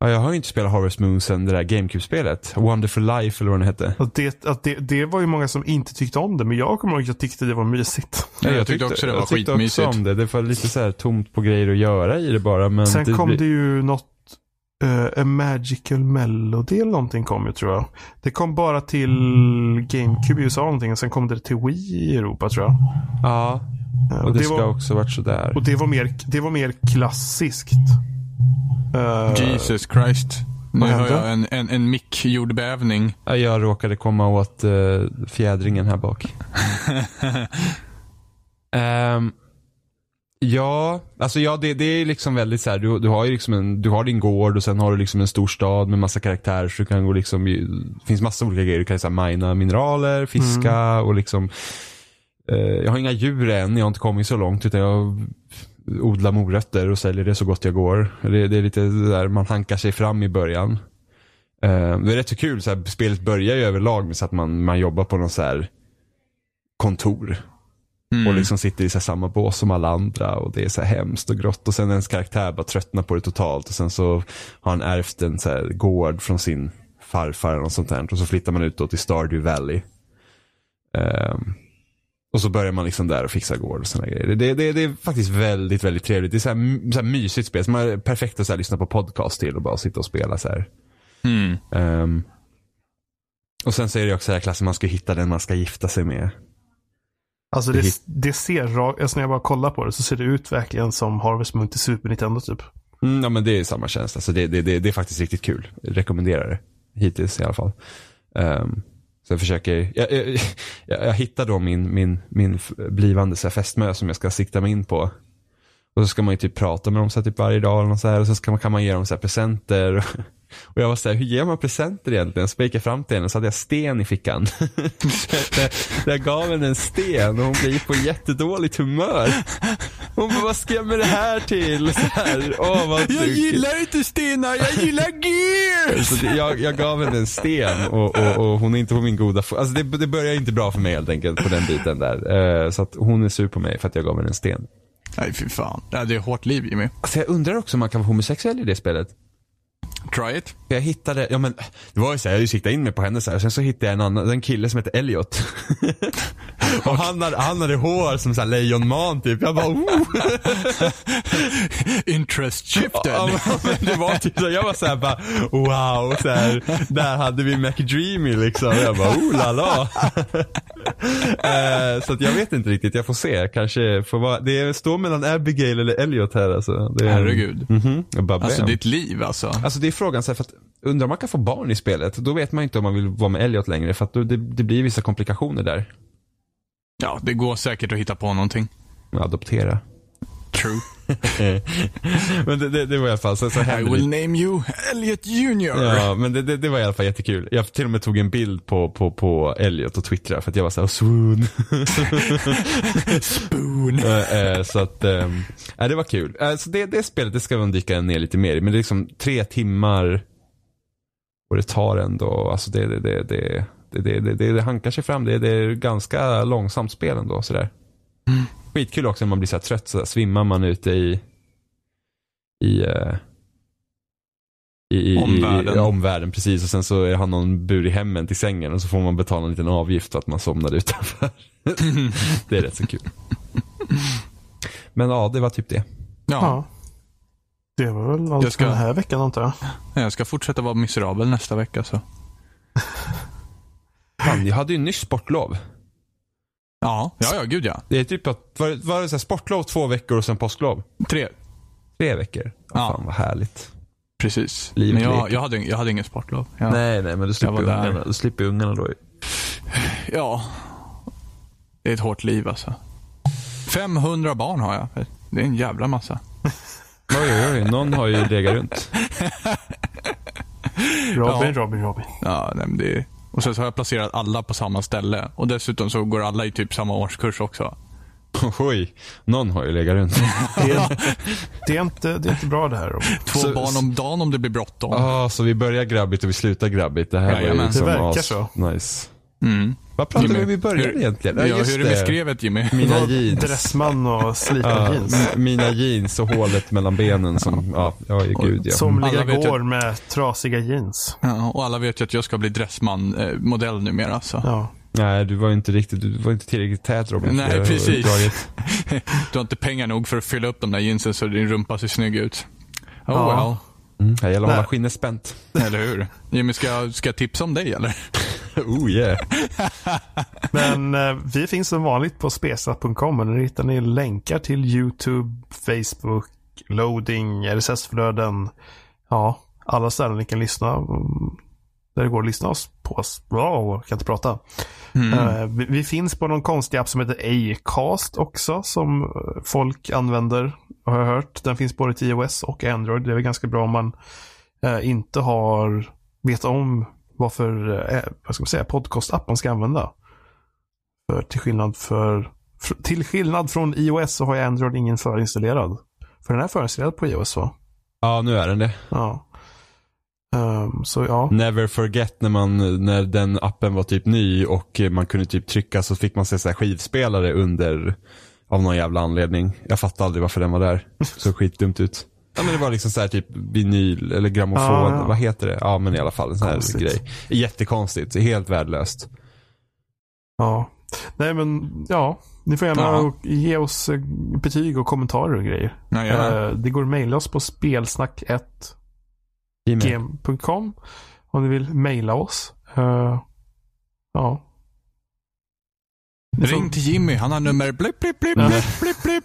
Ja, jag har ju inte spelat Harvest Moon sen det där GameCube-spelet. Wonderful Life eller vad den hette. Det, att det, det var ju många som inte tyckte om det, men jag kommer ihåg att jag tyckte det var mysigt. Ja, jag tyckte också det var jag tyckte skitmysigt. också om det. Det var lite så här tomt på grejer att göra i det bara. Men Sen det, kom blir- det ju något, uh, A Magical Melody eller någonting kom ju tror jag. Det kom bara till GameCube i USA någonting, och sen kom det till Wii i Europa tror jag. Ja, Eh, och det, ska var, också varit sådär. och det var mer, det var mer klassiskt. Eh, Jesus Christ. Nu har jag en, en, en mick-jordbävning. Ja, Jag råkade komma åt uh, fjädringen här bak. [laughs] Ehm, ja, alltså ja, det, det är liksom väldigt så här, du, du har ju liksom en, du har din gård och sen har du liksom en stor stad med massa karaktärer så du kan gå liksom, det finns massa olika grejer. Du kan så här mina mineraler, fiska och liksom eh, jag har inga djur än, jag har inte kommit så långt utan jag odlar morötter och säljer det så gott jag går. Det, det är lite där man hankar sig fram i början. Eh, det är rätt så kul, så här, spelet börjar ju överlag med så att man, man jobbar på någon så här kontor. Och liksom sitter i så samma bås som alla andra och det är så här hemskt och grått och sen ens karaktär bara tröttnar på det totalt och sen så har han ärvt en så här gård från sin farfar eller något sånt där och så flyttar man ut då till Stardew Valley. Ehm, och så börjar man liksom där och fixa gård och sådana grejer. Det, det, det är faktiskt väldigt, väldigt trevligt. Det är så här, så här mysigt spel som är perfekt att så här lyssna på podcast till och bara sitta och spela så här. Mm. Ehm, och sen så är det också den här klassen man ska hitta den man ska gifta sig med. Alltså Det det, det ser alltså när jag bara kollar på det så ser det ut verkligen som Harvest Moon till Super Nintendo typ. Mm, ja men det är samma känsla. Alltså det, det, det, det är faktiskt riktigt kul. Jag rekommenderar det. Hittills i alla fall. Um, så jag försöker, jag, [laughs] jag, jag, hittar då min, min, min blivande så här, fästmö som jag ska sikta mig in på. Och så ska man ju typ prata med dem så här, typ varje dag eller något så här, och så ska man, kan man ge dem så här, presenter. [laughs] Och jag var så här, hur ger man presenter egentligen? Så jag gick jag fram till henne och så hade jag sten i fickan. [laughs] så jag, jag gav henne en sten och hon blev på jättedåligt humör. Hon bara, vad ska jag med det här till? Så här, Åh, vad tråkigt. inte stenar, jag gillar gears! Så jag, jag gav henne en sten och, och, och hon är inte på min goda fot. Alltså det, det börjar inte bra för mig helt enkelt på den biten där. Eh, så att hon är sur på mig för att jag gav henne en sten. Nej, fy fan. Det är hårt liv, Jimmy. Alltså jag undrar också om man kan vara homosexuell i det spelet. Try it. Jag hittade, ja men det var ju så här, jag siktat in mig på henne så här, och sen så hittade jag en annan, en kille som heter Elliot. [laughs] och han hade, han hade hår som så här lejonman typ. Jag bara, oh. [laughs] Interest shifted. Ja, men det var typ så, jag var såhär bara, wow, så här, där hade vi McDreamy liksom. Jag bara, oh la la. [laughs] Eh, så att jag vet inte riktigt, jag får se. Kanske får vara, det står mellan Abigail eller Elliot här alltså. Det är, Herregud. Jag bara, Alltså bam. ditt liv alltså. Alltså det är frågan så här, för att undrar om man kan få barn i spelet. Då vet man inte om man vill vara med Elliot längre för att då, det, det blir vissa komplikationer där. Ja, det går säkert att hitta på någonting. Adoptera. True. [laughs] men det, det, det, var i alla fall, så, så I will det. name you Elliot Junior. Ja, men det, det, var i alla fall jättekul. Jag till och med tog en bild på, på, på Elliot och twittrade för att jag var såhär, oh, swoon. [laughs] Spoon. [laughs] Eh, eh, så att, äh, det var kul. Äh, det, det spelet, det ska man dyka ner lite mer i. Men det är liksom tre timmar och det tar ändå, alltså det, det, det, det, det, det, det, det hankar sig fram. Det, det är ganska långsamt spel ändå sådär. Mm. Skitkul också när man blir så här trött, så svimmar man ute i, i, eh, i, i, i Omvärlden. I, omvärlden. Precis, och sen så har någon burit hem en till sängen och så får man betala en liten avgift för att man somnade utanför. [laughs] det är rätt så kul. Men ja, det var typ det. Ja, Ja. Det var väl allt Jag ska- den här veckan antar jag. jag ska fortsätta vara miserabel nästa vecka så. [laughs] Fan, jag hade ju nyss sportlov. Ja, ja, ja, gud ja. Det är typ att, var, var det så här sportlov två veckor och sen påsklov? Tre. Tre veckor. Ja. Fan vad härligt. Precis. Livet Men jag, leker. jag, hade, jag hade ingen sportlov. Ja. Nej, nej, men du slipper, ungarna, du slipper ungarna då. ja. Det är ett hårt liv alltså. 500 barn har jag. Det är en jävla massa. [laughs] Oj, oj, oj. Någon har ju legat runt. [laughs] Robin, Ja. Robin, Robin. Ja, nej, men det är... Och sen så har jag placerat alla på samma ställe. Och dessutom så går alla i typ samma årskurs också. [laughs] Oj, någon har ju legat runt. [laughs] Det är, det, är inte, det är inte bra det här. Två Så- barn om dagen om det blir bråttom. Ja, så vi börjar grabbigt och vi slutar grabbigt. Det här var ju Jajamän. liksom Det verkar så. Nice. Mm. Vad pratade vi Jimmy, om i början hur- egentligen? Ja, just hur är det med skrevet Jimmy? Mina jeans. Dressman och slitna [laughs] Ja, jeans. mina jeans och hålet mellan benen som, ja, ja, gud ja. Somliga Alla vet går med trasiga jeans. Ja, och alla vet ju att jag ska bli dressman-modell numera. Så. Ja. Nej, du var inte riktigt, du var inte tillräckligt tät Robin. Nej, precis. [laughs] Du har inte pengar nog för att fylla upp de där jeansen så din rumpa ser snygg ut. Oh Ja. Mm, det gäller att hålla skinnet spänt. well, eller hur? Jimmy, ska jag tipsa om dig eller? [laughs] Oh yeah. [laughs] Men eh, vi finns som vanligt på spesat.com och där hittar ni länkar till YouTube, Facebook, loading, RSS-flöden. Ja, alla ställen ni kan lyssna. mm, Där det går att lyssna oss på oss. Wow, kan inte prata. Eh, vi, vi finns på någon konstig app som heter Acast också som eh, folk använder har jag hört. Den finns både till iOS och Android. Det är väl ganska bra om man inte har vet om vad för eh, vad ska man säga, podcastapp man ska använda. För till skillnad för fr- till skillnad från iOS så har jag Android ingen förinstallerad. För den är förinstallerad på iOS va? Ja, nu är den det. Ja. Ehm, så ja. Never forget när, man, när den appen var typ ny och man kunde typ trycka så fick man se så här skivspelare under av någon jävla anledning. Jag fattade aldrig varför den var där. [laughs] Så skitdumt ut. Ja men det var liksom så här typ vinyl eller grammofon, Ja, ja. vad heter det? Ja men i alla fall en sån här Konstigt. grej. Jättekonstigt, helt värdelöst. ja. Nej men ja. Ni får gärna Ja. ge oss eh, betyg och kommentarer och grejer. Ja, gärna. Eh, det går att mejla oss på spelsnack1gm.com om ni vill mejla oss. Eh, ja. Ring till Jimmy, han har nummer blipp, blipp, Ja. blipp, blipp, blipp, blipp.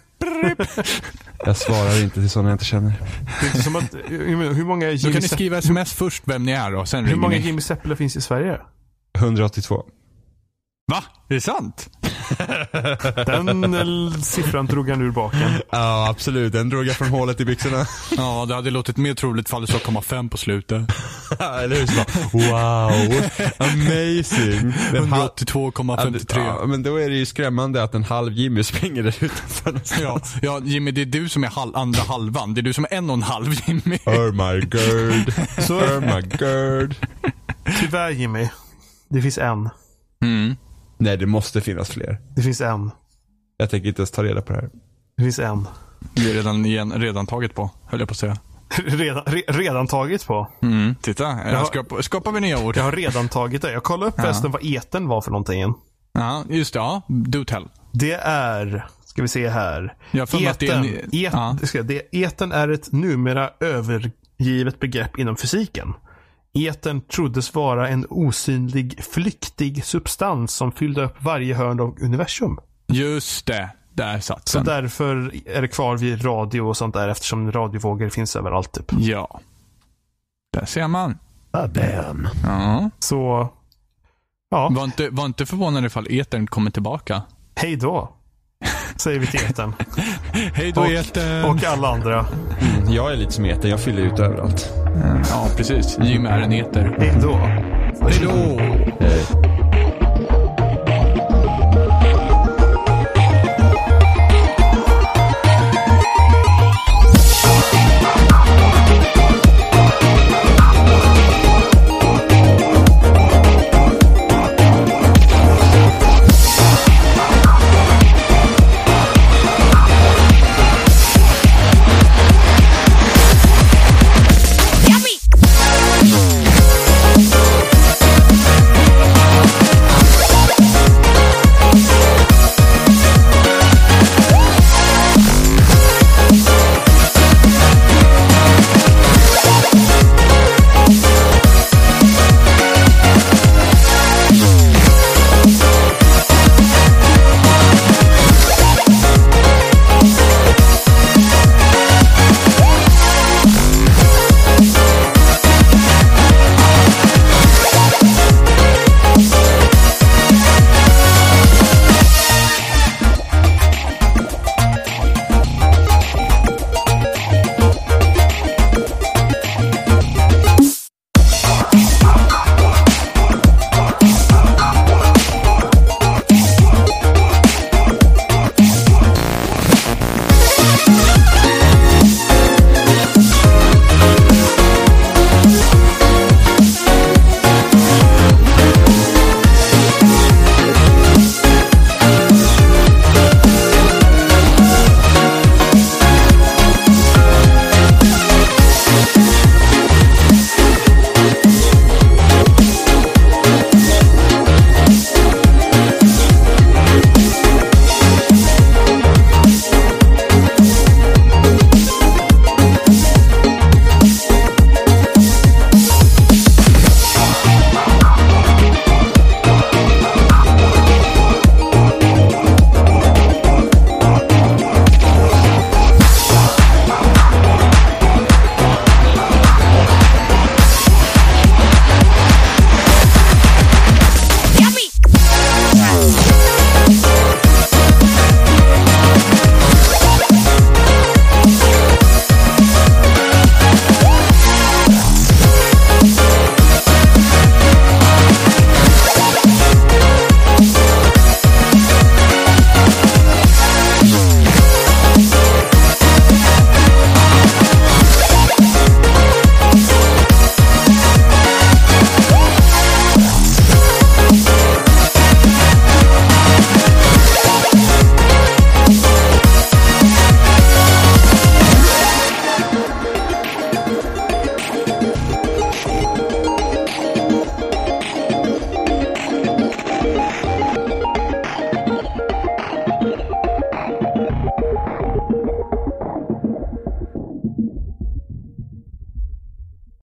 Jag svarar inte till sådana jag inte känner. Det är inte som att, hur många Då Jimmy, kan ni skriva sms först vem ni är och sen hur många. Jimmy Seppele finns i Sverige? 182. Va? Är det sant? [laughs] Den eh, siffran drog han ur baken. Ja absolut, den drog jag från hålet i byxorna. [laughs] Ja, det hade låtit mer troligt fall det stod komma fem på slutet. [laughs] Eller hur? Så bara, wow, amazing. Den hal- 182,53. Ja, men då är det ju skrämmande att en halv Jimmy springer där utanför någonstans. Ja, ja, Jimmy, det är du som är hal- andra halvan. Det är du som är en och en halv, Jimmy. Oh my god. Så- Oh my god. Tyvärr Jimmy. Det finns en. Mm. Nej, det måste finnas fler. Det finns en. Jag tänker inte ens ta reda på det här. Det finns en. Det är redan, igen, redan taget på, höll jag på att säga. [laughs] Redan, re, redan tagit på. Mm. Titta, har- skapar, skapar vi nya ord. Jag har redan tagit det. Jag kollade upp förresten vad eten var för någonting. Ja, just det. Ja, do tell. Det är, ska vi se här. Jag har för mig att det är Eten, en- et, ja. ska, det, eten är ett numera övergivet begrepp inom fysiken. Eten troddes vara en osynlig, flyktig substans som fyllde upp varje hörn av universum. Just det. Där satt Så den. därför är det kvar vid radio och sånt där eftersom radiovågor finns överallt typ. Ja. Där ser man. Bam. Ja. Så, ja, Var inte, var inte förvånad ifall etern kommer tillbaka. hej då. Säger vi till eten. [laughs] Hej då Och- etern. Och alla andra. Mm, jag är lite som eten, jag fyller ut överallt. Ja, precis. Jim är en eter. Hej då. Hej då. Eh,